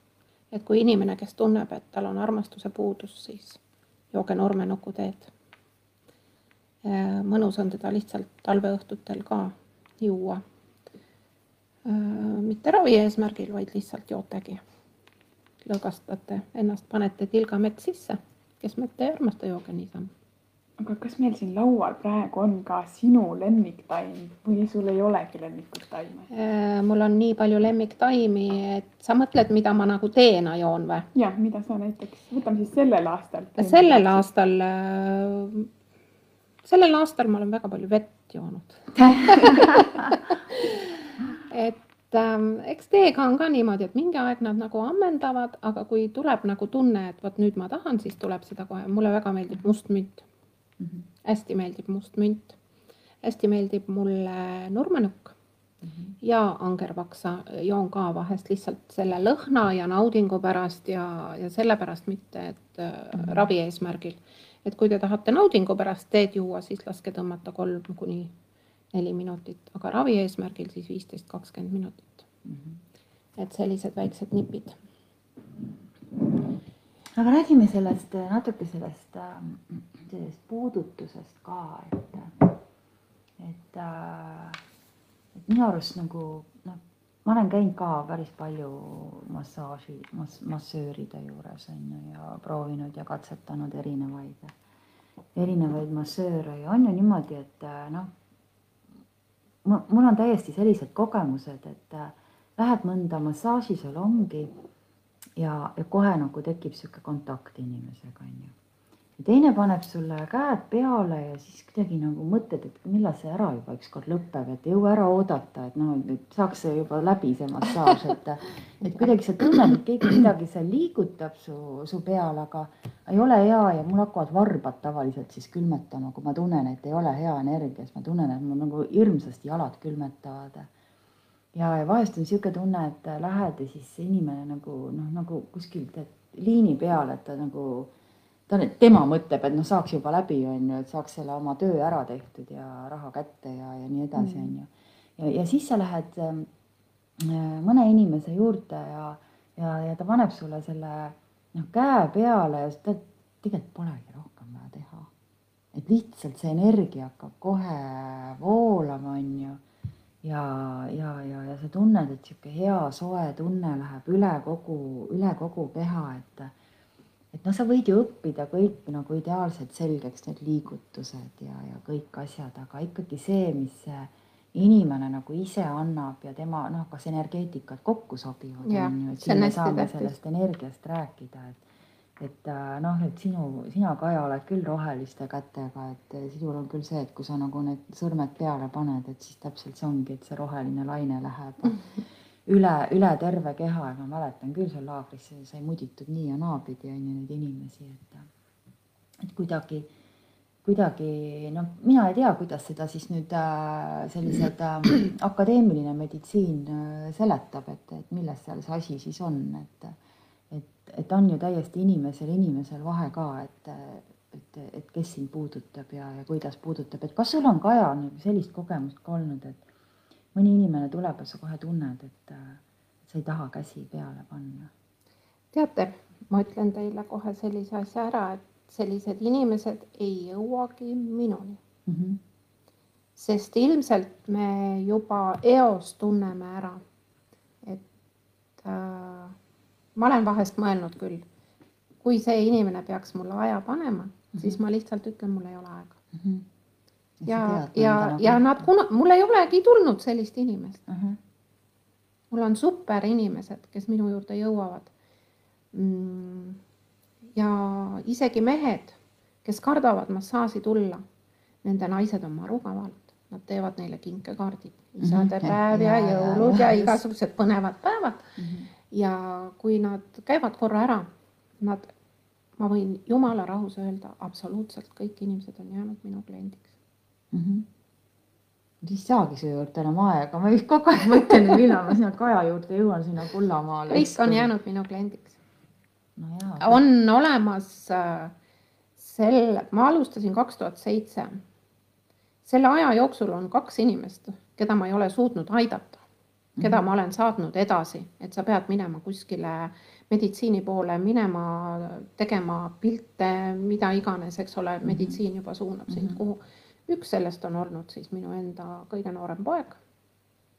et kui inimene, kes tunneb, et tal on armastuse puudus, siis jooge nurmenuku teed. mõnus on teda lihtsalt talveõhtutel ka juua. Mitte ravi eesmärgil, vaid lihtsalt jootegi. lõõgastate ennast, panete tilga mett sisse, kes mett ei armasta, jooge niisama. aga kas meil siin laual praegu on ka sinu lemmiktaim või sul ei olegi lemmikut taime? Äh, mul on nii palju lemmiktaimi, et sa mõtled, mida ma nagu teena joon või? jah, mida sa näiteks, võtame siis sellel aastal. sellel aastal, sellel aastal ma olen väga palju vett joonud et ähm, eks teiega on ka niimoodi, et mingi aeg nad nagu ammendavad, aga kui tuleb nagu tunne, et vot nüüd ma tahan, siis tuleb seda kohe. mulle väga meeldib must münt. hästi meeldib must münt. hästi meeldib mulle nurmenukk ja angervaksa joon ka vahest lihtsalt selle lõhna ja naudingu pärast ja, ja sellepärast mitte, et äh, ravi eesmärgil. et kui te tahate naudingu pärast teed juua, siis laske tõmmata kolm kuni neli minutit, aga ravi eesmärgil siis viisteist, kakskümmend minutit. et sellised väiksed nipid. aga räägime sellest natuke sellest, sellest puudutusest ka, et, et, et minu arust nagu noh, ma olen käinud ka päris palju massaaži mas,, massööride juures on ju ja proovinud ja katsetanud erinevaid, erinevaid massööre ja on ju niimoodi, et noh, mul on täiesti sellised kogemused, et lähed mõnda massaažisalongi ja, ja kohe nagu tekib sihuke kontakt inimesega, onju. Ja teine paneb sulle käed peale ja siis kuidagi nagu mõtled, et millal see ära juba ükskord lõpeb, et ei jõua ära oodata, et noh, et saaks see juba läbi, see massaaž, et, et kuidagi sa tunned, et keegi midagi seal liigutab su, su peal, aga ei ole hea ja mul hakkavad varbad tavaliselt siis külmetama, kui ma tunnen, et ei ole hea energia, siis ma tunnen, et mul nagu hirmsasti jalad külmetavad. Ja, ja vahest on niisugune tunne, et lähed ja siis inimene nagu noh, nagu kuskilt liini peal, et ta nagu, ta, tema mõtleb, et noh, saaks juba läbi, on ju, et saaks selle oma töö ära tehtud ja raha kätte ja, ja nii edasi, on ju. ja, ja siis sa lähed äh, mõne inimese juurde ja, ja, ja ta paneb sulle selle noh, käe peale ja ta tegelikult polegi rohkem vaja teha. et lihtsalt see energia hakkab kohe voolama, on ju ja, ja, ja, ja sa tunned, et sihuke hea soe tunne läheb üle kogu, üle kogu keha, et et noh, sa võid ju õppida kõik nagu ideaalselt selgeks, need liigutused ja, ja kõik asjad, aga ikkagi see, mis inimene nagu ise annab ja tema noh, kas energeetikad kokku sobivad, on ju, et siin me saame tähtis. sellest energiast rääkida, et et noh, et sinu, sina, Kaja, oled küll roheliste kätega, et sinul on küll see, et kui sa nagu need sõrmed peale paned, et siis täpselt see ongi, et see roheline laine läheb üle, üle terve keha ja ma mäletan küll seal laagris sai muditud nii ja naapidi on ju neid inimesi, et et kuidagi, kuidagi noh, mina ei tea, kuidas seda siis nüüd äh, sellised äh, akadeemiline meditsiin äh, seletab, et, et milles seal see asi siis on, et et, et on ju täiesti inimesel, inimesel vahe ka, et, et, et kes sind puudutab ja, ja kuidas puudutab, et kas sul on Kaja nagu sellist kogemust ka olnud, et mõni inimene tuleb ja sa kohe tunned, et sa ei taha käsi peale panna? teate, ma ütlen teile kohe sellise asja ära, et sellised inimesed ei jõuagi minuni mm. -hmm. sest ilmselt me juba eos tunneme ära, et äh, ma olen vahest mõelnud küll, kui see inimene peaks mulle aja panema mm, -hmm. siis ma lihtsalt ütlen, mul ei ole aega Mm -hmm. Ja, ja, ja nad kuna, mul ei olegi tulnud sellist inimest uh. -huh. mul on super inimesed, kes minu juurde jõuavad mm,. ja isegi mehed, kes kardavad massaaži tulla, nende naised on marukavald, nad teevad neile kinkekaardid, isade Mhm. ja, Ja, jõulud ja, igasugused põnevad päevad Mm -hmm. ja kui nad käivad korra ära, nad, ma võin jumala rahus öelda, absoluutselt kõik inimesed on jäänud minu kliendiks. Mm. -hmm. siis saagi su juurde enam aega, ma just kogu aeg mõtlen, millal ma sinna Kaja juurde jõuan, sinna Kullamaale. kõik on jäänud minu kliendiks. no jaa. on olemas äh, selle, ma alustasin kaks tuhat seitse. selle aja jooksul on kaks inimest, keda ma ei ole suutnud aidata, keda Mhm. ma olen saatnud edasi, et sa pead minema kuskile meditsiini poole, minema tegema pilte, mida iganes, eks ole, meditsiin juba suunab sind Mhm. kuhu. Üks sellest on olnud siis minu enda kõige noorem poeg,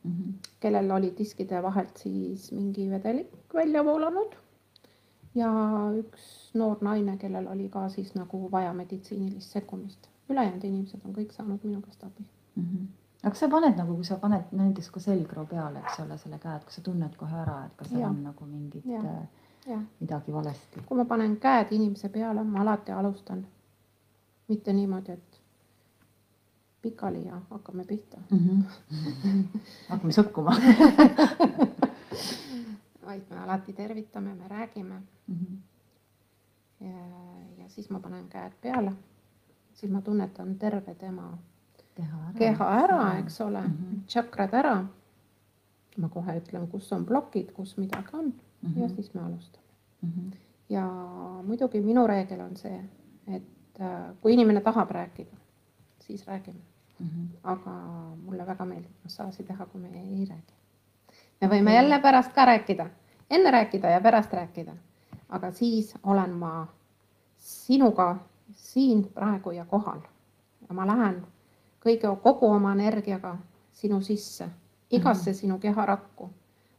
mm. -hmm. kellel oli diskide vahelt siis mingi vedelik välja voolanud. ja üks noor naine, kellel oli ka siis nagu vaja meditsiinilist sekkumist. ülejäänud inimesed on kõik saanud minu käest abi. Mm -hmm. aga sa paned nagu, kui sa paned näiteks ka selgroo peale, eks ole, selle käe, et kas sa tunned kohe ära, et kas seal Jaa. on nagu mingit Jaa. äh, jah, midagi valesti kui ma panen käed inimese peale, ma alati alustan mitte niimoodi, et pikali ja hakkame pihta, mm? -hmm. hakkame sõkkuma vaid me alati tervitame, me räägime mm. -hmm. ja, ja siis ma panen käed peale, siis ma tunnetan terve tema keha ära. keha ära, eks ole mm, Mhm. -hmm. tšakrad ära. ma kohe ütlen, kus on plokid, kus midagi on mm mm. -hmm. ja -hmm. siis me alustame. Mm -hmm. ja muidugi minu reegel on see, et äh, kui inimene tahab rääkida, siis räägime, Mm -hmm. aga mulle väga meeldib massaaži teha, kui me ei räägi. me võime jälle pärast ka rääkida, enne rääkida ja pärast rääkida, aga siis olen ma sinuga siin praegu ja kohal ja ma lähen kõige, kogu oma energiaga sinu sisse, igasse mm -hmm. sinu keharakku.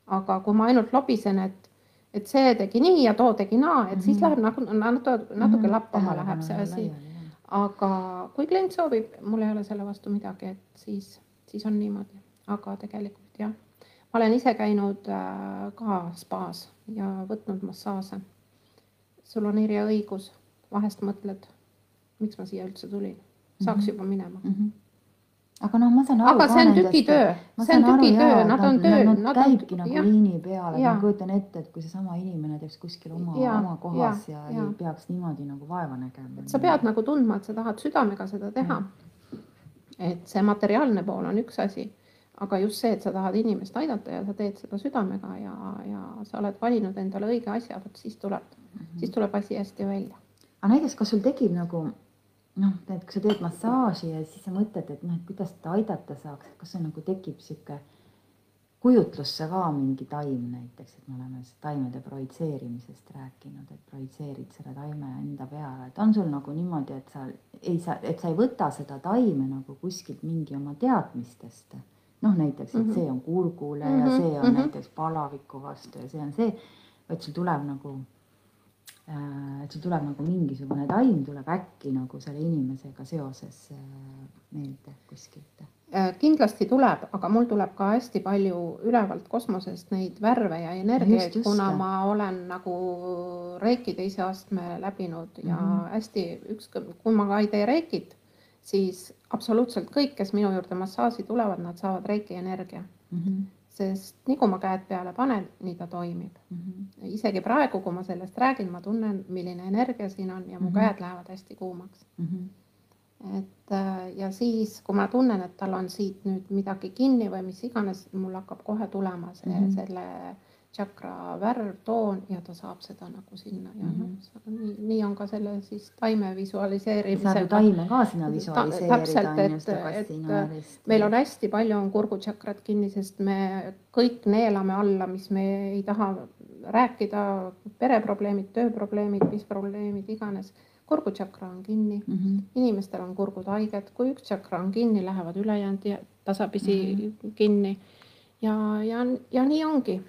aga kui ma ainult lobisen, et, et see tegi nii ja too tegi naa, et mm -hmm. siis Mhm. läheb nagu natuke, natuke lappama Tähelepanu läheb see asi. Aga kui klient soovib, mul ei ole selle vastu midagi, et siis, siis on niimoodi, aga tegelikult jah, ma olen ise käinud äh, ka spaas ja võtnud massaaže. sul on Irja õigus, vahest mõtled, miks ma siia üldse tulin, saaks Mhm. juba minema. mm. -hmm. Aga noh, ma saan aru. aga see on tükitöö, see on tükitöö, nad on tööl, Nad, nad käibki nagu jah, liini peal, et ma kujutan ette, et kui seesama inimene teeks kuskil oma, oma kohas ja, ja jaa. ei peaks niimoodi nagu vaeva nägema. sa pead nagu tundma, et sa tahad südamega seda teha. et see materiaalne pool on üks asi, aga just see, et sa tahad inimest aidata ja sa teed seda südamega ja, ja sa oled valinud endale õige asja, vot siis tuleb mm, -hmm. siis tuleb asi hästi välja. aga näiteks, kas sul tekib nagu noh, et kui sa teed massaaži ja siis sa mõtled, et noh, et kuidas teda aidata saaks, kas sul nagu tekib sihuke kujutlusse ka mingi taim näiteks, et me oleme taimede projitseerimisest rääkinud, et projitseerid selle taime enda peale, et on sul nagu niimoodi, et sa ei saa, et sa ei võta seda taime nagu kuskilt mingi oma teadmistest. noh, näiteks, et Mhm. see on kurgule ja Mhm, see on mhm. näiteks palaviku vastu ja see on see, vaid sul tuleb nagu et sul tuleb nagu mingisugune taim tuleb äkki nagu selle inimesega seoses äh, meelde kuskilt. Äh, kindlasti tuleb, aga mul tuleb ka hästi palju ülevalt kosmosest neid värve ja energiaid, kuna ma olen nagu reiki teise astme läbinud ja mm. -hmm. hästi ükskõik, kui ma ka ei tee reikit, siis absoluutselt kõik, kes minu juurde massaaži tulevad, nad saavad reiki energia, Mm -hmm. Sest nii kui ma käed peale panen, nii ta toimib. Mm -hmm. isegi praegu, kui ma sellest räägin, ma tunnen, milline energia siin on ja mu Mhm. käed lähevad hästi kuumaks. Mm -hmm. et äh, ja siis, kui ma tunnen, et tal on siit nüüd midagi kinni või mis iganes, mul hakkab kohe tulema see mm. -hmm. selle, tšakra värv, toon ja ta saab seda nagu sinna ja Mhm. noh, nii, nii on ka selle siis taime visualiseerimisega. taime ka sinna visualiseerida täpselt, et- et meil on hästi palju on kurgutšakrat kinni, sest me kõik neelame alla, mis me ei taha rääkida, pereprobleemid, tööprobleemid, mis probleemid iganes. kurgutšakra on kinni, mm. -hmm. inimestel on kurgud haiged, kui üks tšakra on kinni, lähevad ülejäänud ja tasapisi mm -hmm. kinni. ja, ja, ja nii ongi.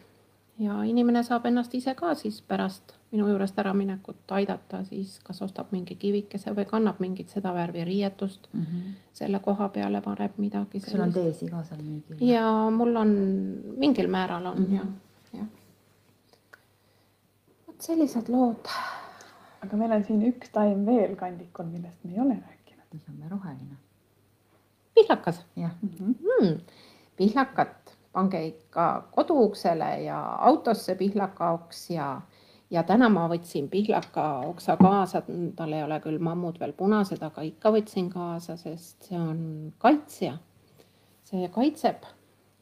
Ja inimene saab ennast ise ka siis pärast minu juurest äraminekut aidata, siis kas ostab mingi kivikese või kannab mingit seda värvi riietust Mm -hmm. selle koha peale paneb midagi sul on teesi ka seal müügil? ja mul on mingil määral on mm. -hmm. ja, jah. vot sellised lood. aga meil on siin üks taim veel kandikul, millest me ei ole rääkinud mis on roheline? pihlakas jah, mm. hmm. pihlakat pange ikka koduuksele ja autosse pihlakaoks ja, ja täna ma võtsin pihlaka oksa kaasa, tal ei ole küll mammud veel punased, aga ikka võtsin kaasa, sest see on kaitsja. see kaitseb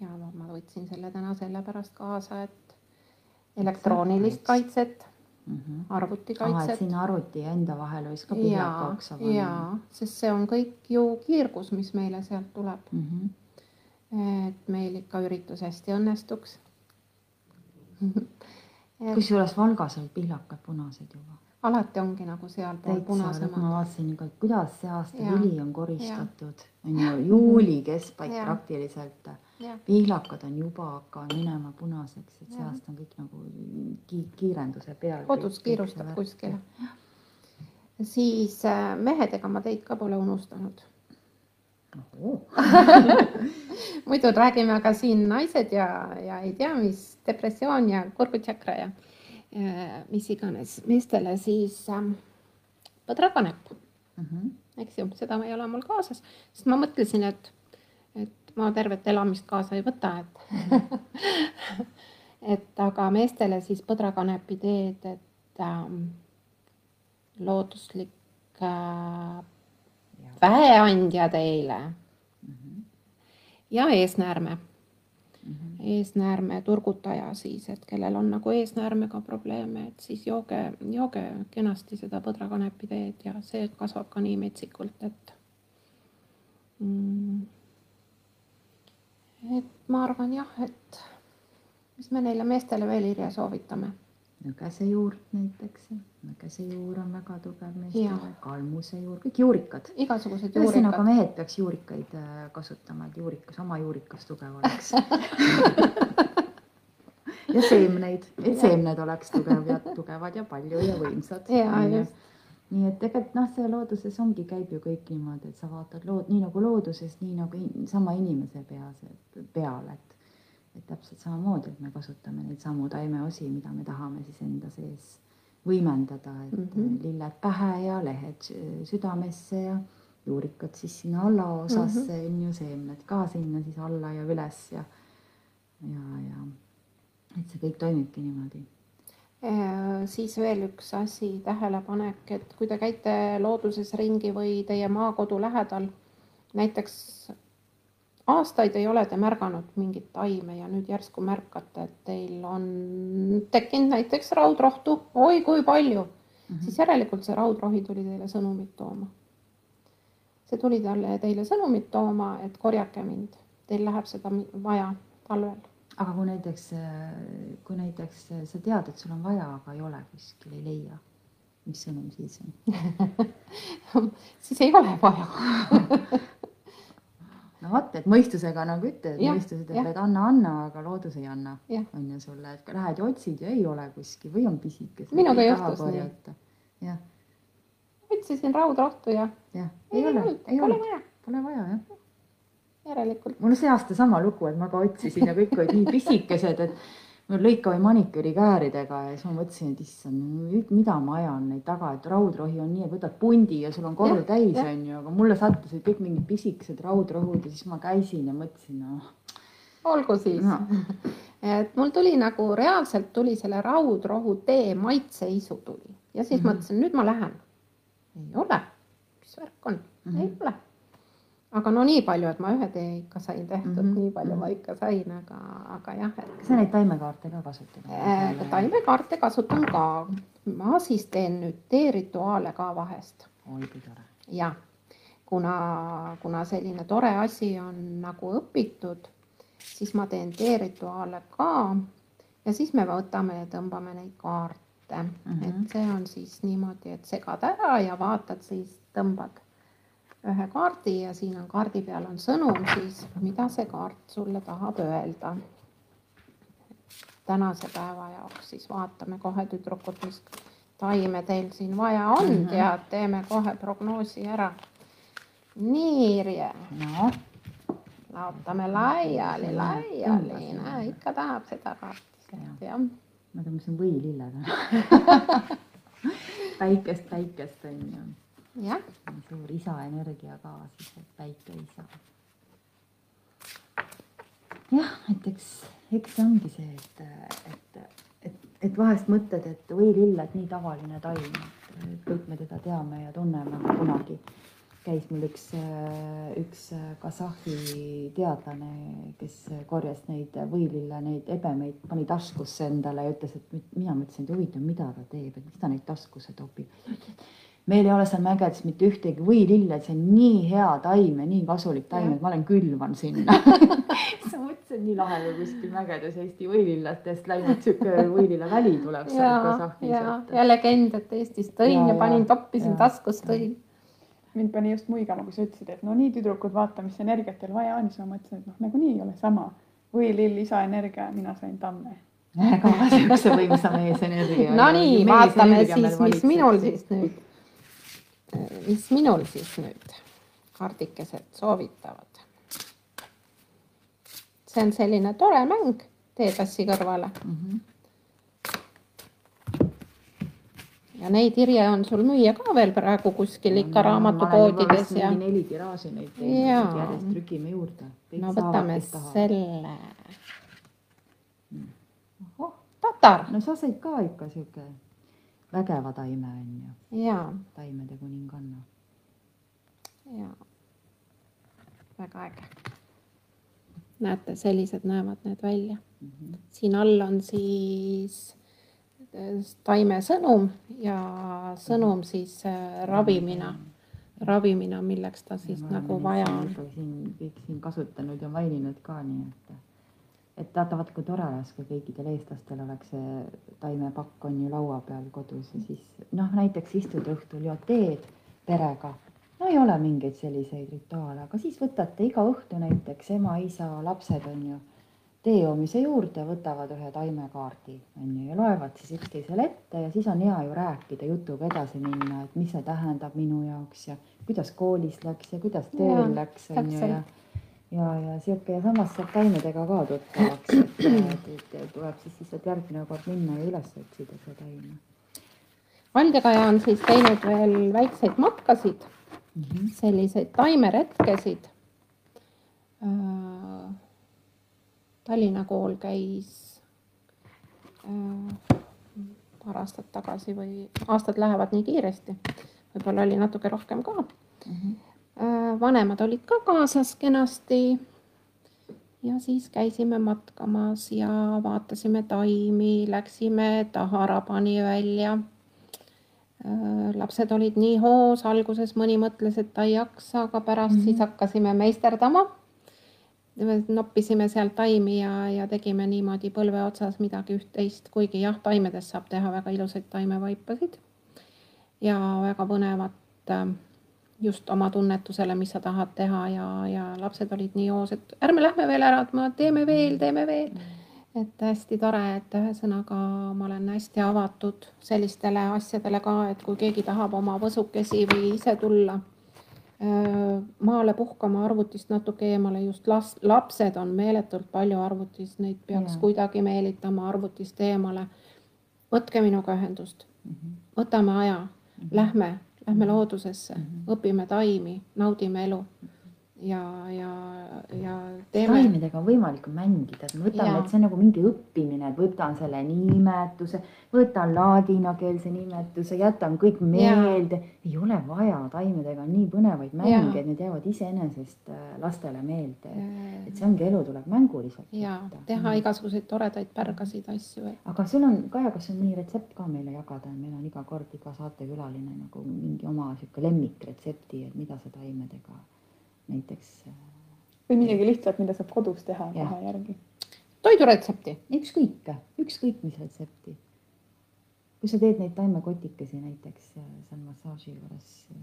ja ma, võtsin selle täna sellepärast kaasa, et elektroonilist kaitset, mm -hmm. ah, et arvutikaitset. sinna arvuti ja enda vahele võiks ka pihlakaoksa panna ja, sest see on kõik ju kiirgus, mis meile sealt tuleb mm. -hmm. Et meil ikka üritus hästi õnnestuks Et kusjuures Valgas olid pihlakad punased juba. alati ongi nagu sealpool punasemad. ma vaatasin, kuidas see aasta vili on koristatud, on ju juuli keskpaik praktiliselt. Pihlakad on juba hakanud minema punaseks, et see Jaa. aasta on kõik nagu ki kiirenduse peal. kodus kiirustab kuskile. siis äh, mehed, ega ma teid ka pole unustanud. muidu räägime aga siin naised ja, ja ei tea, mis depressioon ja kurgutšakra ja, ja mis iganes. Meestele, siis ähm, põdrakanep Mm -hmm. eks ju, seda ei ole mul kaasas, sest ma mõtlesin, et, et ma tervet elamist kaasa ei võta, et et aga meestele siis põdrakanepi teed, et ähm, looduslik äh, väeandja teile Mm -hmm. ja eesnäärme Mm -hmm. eesnäärme turgutaja siis, et kellel on nagu eesnäärmega probleeme, et siis jooge, jooge kenasti seda põdrakanepi teed ja see kasvab ka nii metsikult, et mm, et ma arvan jah, et mis me neile meestele veel Irja soovitame. No käsejuurt näiteks, käsejuur on väga tugev meestele kalmusejuur, kõik juurikad. igasugused ühesõnaga juurikad. mehed peaks juurikaid äh, kasutama, et juurikas, oma juurikas tugev oleks ja seemneid, et seemned oleks tugev ja tugevad ja palju ja võimsad. Nii et tegelikult noh, see looduses ongi, käib ju kõik niimoodi, et sa vaatad lood nii nagu looduses, nii nagu in, sama inimese peas, peal, et et täpselt samamoodi, et me kasutame neid samu taimeosi, mida me tahame siis enda sees võimendada, et mm. -hmm. lilled pähe ja lehed sü- südamesse ja juurikad siis sinna allaosasse on mm -hmm. ju, seemned ka sinna siis alla ja üles ja ja, ja et see kõik toimibki niimoodi. Siis veel üks asi, tähelepanek, et kui te käite looduses ringi või teie maakodu lähedal, näiteks aastaid ei ole te märganud mingit taime ja nüüd järsku märkate, et teil on tekkinud näiteks raudrohtu, oi kui palju mm. -hmm. siis järelikult see raudrohi tuli teile sõnumit tooma. see tuli talle, teile sõnumit tooma, et korjake mind, teil läheb seda vaja talvel aga kui näiteks, kui näiteks sa tead, et sul on vaja, aga ei ole kuskil, ei leia, mis sõnum siis on? siis ei ole vaja no vot, et mõistusega nagu ütled, mõistus ütleb, et anna, anna, aga loodus ei anna, on ju sulle, et lähed ja otsid ja ei ole kuskil või on pisikesed. Minuga juhtus nii. jah, otsisin raudrohtu ja jah, ei ole, ei ole, vaja, pole vaja jah. järelikult mul on see aasta sama lugu, et ma ka otsisin ja kõik olid nii pisikesed, et lõikava maniküüri kääridega ja siis ma mõtlesin, et issand, mida ma ajan neid taga, et raudrohi on nii, et võtad pundi ja sul on korv Jah, täis, jah. on ju, aga mulle sattusid kõik mingid pisikesed raudrohud ja siis ma käisin ja mõtlesin, noh. olgu siis No. et mul tuli nagu reaalselt tuli selle raudrohu tee maitseisu tuli ja siis mm. -hmm. mõtlesin, nüüd ma lähen. ei ole, mis värk on mm, -hmm. ei Mhm. ole. Aga no nii palju, et ma ühe tee ikka sain tehtud mm, Mhm, -hmm. nii palju mhm. ma ikka sain, aga, aga jah, et kas sa neid taimekaarte ka kasutad? äh, taimekaarte kasutan ka. ma siis teen nüüd teerituaale ka vahest oi kui tore. jah, kuna, kuna selline tore asi on nagu õpitud, siis ma teen teerituaale ka ja siis me võtame ja tõmbame neid kaarte mm, Mhm. -hmm. et see on siis niimoodi, et segad ära ja vaatad, siis tõmbad ühe kaardi ja siin on kaardi peal on sõnum siis, mida see kaart sulle tahab öelda. tänase päeva jaoks siis vaatame kohe tüdrukud, mis taime teil siin vaja on mm. -hmm. ja teeme kohe prognoosi ära. nii, Irje, noh, laotame laiali, laiali, näe ikka tahab seda kaarti jah. ma tõmbasin võililled päikest, päikest on ju. Jah, suur isa energia ka siis, et päike isa. jah, et eks, eks see ongi see, et, et, et, et vahest mõtled, et võililled nii tavaline taim, et kõik me teda teame ja tunneme, kunagi käis mul üks, üks Kasahhi teadlane, kes korjas neid võilille, neid ebemeid, pani taskusse endale ja ütles, et mina mõtlesin, et huvitav, mida ta teeb, et mis ta neid taskusse topib meil ei ole seal mägedes mitte ühtegi võilille, see on nii hea taim ja nii kasulik taim, et ma olen külvan sinna siis ma mõtlesin, nii lahe, kui kuskil mägedes Eesti võililletest läinud sihuke võililleväli tuleb ja, seal Kasahhis. ja, ja legend, et Eestis tõin Ja, ja, panin, toppisin taskust, tõin. mind pani just muigama, kui sa ütlesid, et no nii tüdrukud, vaata, mis energiat teil vaja on, siis ma mõtlesin, et noh, nagunii ei ole sama. võilill, isa energia, mina sain tamme. ka siukse võimsa meesenergia. Nonii, vaatame siis, mis minul siis nüüd, mis minul siis nüüd kaardikesed soovitavad. see on selline tore mäng teetassi kõrvale mm. -hmm. ja neid Irje on sul müüa ka veel praegu kuskil ikka raamatupoodides ja. neli tiraaži neid teinud, järjest trükime juurde. no võtame selle. tatar. no sa said ka ikka sihuke vägeva taime on ju, ja, taimede kuninganna. ja väga äge. näete, sellised näevad need välja Mm -hmm. siin all on siis äh, taime sõnum ja sõnum siis äh, ravimina, ravimina, milleks ta siis nagu vaja on. siin kõik siin kasutanud ja maininud ka nii, et, et vaata, vaata kui tore oleks, kui kõikidel eestlastel oleks see taimepakk on ju laua peal kodus ja siis noh, näiteks istud õhtul, jood teed perega. no ei ole mingeid selliseid rituaale, aga siis võtate iga õhtu näiteks ema, isa, lapsed on ju tee joomise juurde, võtavad ühe taimekaardi, on ju, ja loevad siis üksteisele ette ja siis on hea ju rääkida, jutuga edasi minna, et mis see tähendab minu jaoks ja kuidas koolis läks ja kuidas tööl Jaa, läks, on ju, ja. Ja, ja sihuke ja samas saab taimedega ka tuttavaks, et, et, et, tuleb siis lihtsalt järgmine kord minna ja üles otsida seda taime Valdekaja on siis teinud veel väikseid matkasid, mm. -hmm. selliseid taimeretkesid. Tallinna kool käis äh, paar aastat tagasi või aastad lähevad nii kiiresti, võib-olla oli natuke rohkem ka. Mm -hmm. Vanemad olid ka kaasas kenasti. ja siis käisime matkamas ja vaatasime taimi, läksime Taharabani välja lapsed olid nii hoos, alguses mõni mõtles, et ta ei jaksa, aga pärast mm -hmm. siis hakkasime meisterdama. noppisime sealt taimi ja, ja tegime niimoodi põlve otsas midagi üht-teist, kuigi jah, taimedest saab teha väga ilusaid taimevaipasid. ja väga põnevat just oma tunnetusele, mis sa tahad teha ja, ja lapsed olid nii hoos, et ärme lähme veel ära, et me teeme veel, teeme veel et hästi tore, et ühesõnaga ma olen hästi avatud sellistele asjadele ka, et kui keegi tahab oma võsukesi või ise tulla maale puhkama arvutist natuke eemale, just las-, lapsed on meeletult palju arvutis, neid peaks ja. kuidagi meelitama arvutist eemale. võtke minuga ühendust mm, -hmm. võtame aja mm, -hmm. lähme, lähme loodusesse mm, -hmm. õpime taimi, naudime elu ja, ja, ja teeme. taimedega on võimalik mängida, et me võtame, et see on nagu mingi õppimine, et võtan selle nimetuse, võtan ladinakeelse nimetuse, jätan kõik meelde. ei ole vaja, taimedega on nii põnevaid mänge, et need jäävad iseenesest äh, lastele meelde. et see ongi, elu tuleb mänguliselt. ja teha mm. igasuguseid toredaid pärgasid asju et.... aga sul on, Kaja, kas on mõni retsept ka meile jagada, meil on iga kord iga saatekülaline nagu mingi oma sihuke lemmikretsepti, et mida sa taimedega näiteks. Äh, või midagi lihtsat, mida saab kodus teha kohe järgi. toiduretsepti. ükskõik, ükskõik mis retsepti. kui sa teed neid taimekotikesi näiteks äh, seal massaaži juures, äh,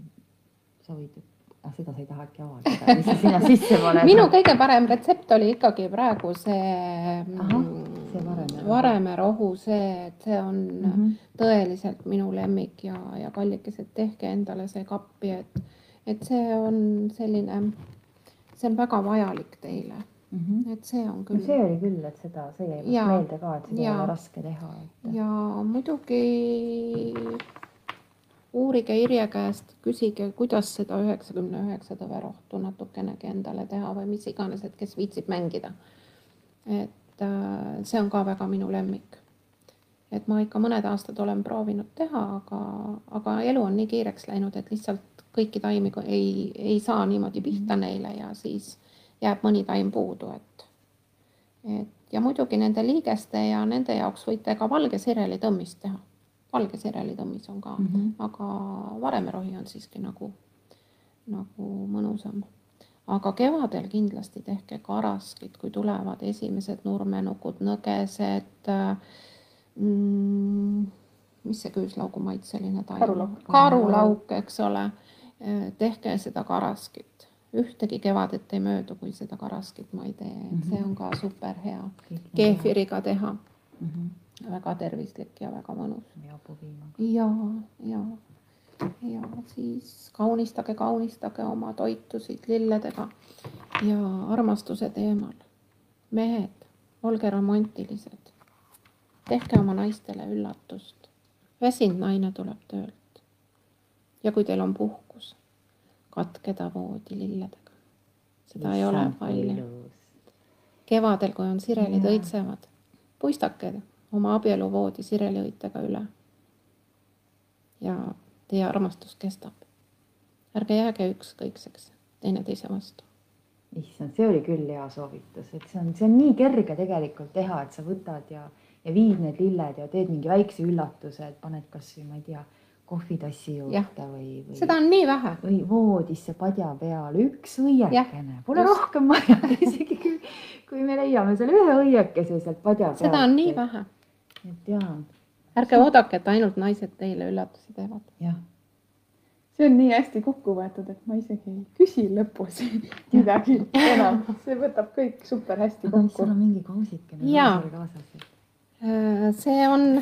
sa võid ah, seda sa ei taha äkki avaldada, mis sa sinna sisse paned? minu kõige parem retsept oli ikkagi praegu see, Aha, see varemerohu, varemerohu, see, et see on mm -hmm. tõeliselt minu lemmik ja, ja kallikesed, tehke endale see kappi, et et see on selline, see on väga vajalik teile mm. -hmm. et see on küll no. see oli küll, et seda, see jäi must meelde ka, et seda ja. ole raske teha et.... ja muidugi uurige Irje käest, küsige, kuidas seda üheksakümne üheksa tõverohtu natukenegi endale teha või mis iganes, et kes viitsib mängida. et äh, see on ka väga minu lemmik. Et ma ikka mõned aastad olen proovinud teha, aga, aga elu on nii kiireks läinud, et lihtsalt kõiki taimi ei, ei saa niimoodi pihta mhm. neile ja siis jääb mõni taim puudu, et, et ja muidugi nende liigeste ja nende jaoks võite ka valge sirelitõmmist teha. valge sirelitõmmis on ka mm, -hmm. aga varemerohi on siiski nagu, nagu mõnusam. aga kevadel kindlasti tehke karaskid, kui tulevad esimesed nurmenukud, nõgesed mm, mis see küüslaugu maitseline taim on? karulauk, eks ole Äh, tehke seda karaskit, ühtegi kevadet ei möödu, kui seda karaskit ma ei tee, et see on ka super hea. keefiriga teha mm. -hmm. väga tervislik ja väga mõnus. ja, ja, ja siis kaunistage, kaunistage oma toitusid lilledega ja armastuse teemal. mehed, olge romantilised. Tehke oma naistele üllatust. väsinud naine tuleb töölt ja kui teil on puhkus, katke ta voodi lilledega. seda Issand ei ole palju. kevadel, kui on sirelid õitsevad, puistake oma abieluvoodi sireliõitega üle. ja teie armastus kestab. ärge jääge ükskõikseks teineteise vastu issand, see oli küll hea soovitus, et see on, see on nii kerge tegelikult teha, et sa võtad ja, ja viid need lilled ja teed mingi väikse üllatuse, et paned kasvõi ma ei tea kohvitassi juurde või, või. seda on nii vähe. või voodisse padja peale üks õiekene, pole just. rohkem vaja isegi kui, kui me leiame selle ühe õiekese sealt padja pealt. seda on nii vähe. et jaa. ärge oodake, et ainult naised teile üllatusi teevad. jah. see on nii hästi kokku võetud, et ma isegi ei küsi lõpus midagi enam, see võtab kõik super hästi kokku. sul on mingi kausikene kaasas? Äh, see on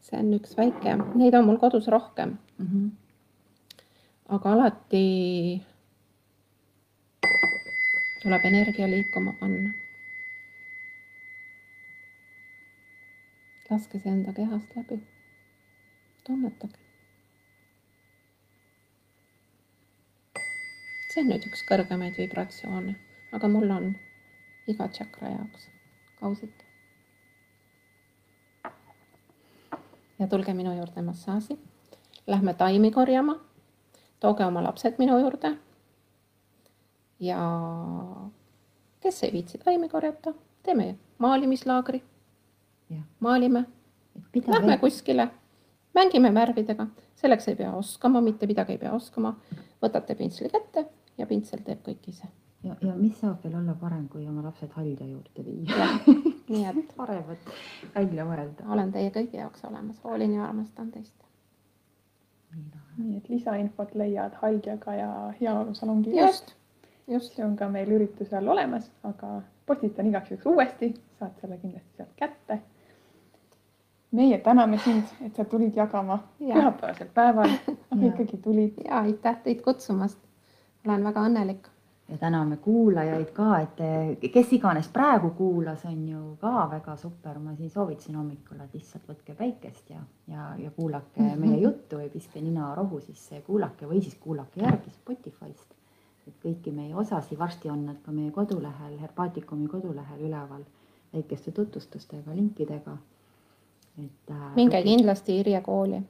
see on üks väike, neid on mul kodus rohkem mm. -hmm. aga alati tuleb energia liikuma panna. laske see enda kehast läbi. tunnetage. see on nüüd üks kõrgemaid vibratsioone, aga mul on iga tšakra jaoks kausike. Ja tulge minu juurde massaaži. Lähme taimi korjama. tooge oma lapsed minu juurde. ja kes ei viitsi taimi korjata, teeme maalimislaagri. maalime. Lähme kuskile, mängime värvidega, selleks ei pea oskama, mitte midagi ei pea oskama. võtate pintsli kätte ja pintsel teeb kõik ise ja, ja mis saab veel olla parem, kui oma lapsed halja juurde viia nii et paremat välja mõelda. olen teie kõigi jaoks olemas, hoolin ja armastan teist. nii et lisainfot leiad Haljaga ja Heaolusalongi just, just. see on ka meil ürituse all olemas, aga postitan igaks juhuks uuesti, saad selle kindlasti sealt kätte. meie täname sind, et sa tulid jagama ja. pühapäevasel päeval, aga ikkagi tulid. ja aitäh teid kutsumast. olen väga õnnelik ja täname kuulajaid ka, et kes iganes praegu kuulas, on ju ka väga super, ma siin soovitasin hommikul, et lihtsalt võtke päikest ja, ja, ja kuulake mm -hmm. meie juttu või piske nina rohu sisse ja kuulake või siis kuulake järgi Spotify'st. et kõiki meie osasid, varsti on nad ka meie kodulehel, Herbaatikumi kodulehel üleval väikeste tutvustustega, linkidega. et äh,. minge kindlasti Irje kooli.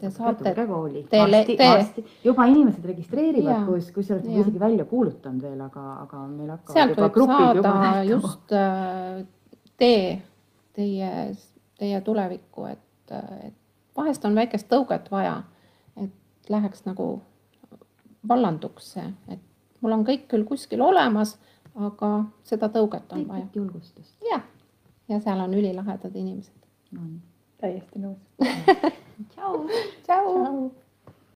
Te saate, kooli. Varsti, varsti, juba inimesed registreerivad, kus, kusjuures me isegi välja kuulutanud veel, aga, aga meil hakkavad sealt võib saada just äh, tee teie, teie tulevikku, et, et vahest on väikest tõuget vaja, et läheks nagu vallanduks see, et mul on kõik küll kuskil olemas, aga seda tõuget on vaja. julgustust. jah, ja seal on ülilahedad inimesed no.. täiesti nõus Ciao ciao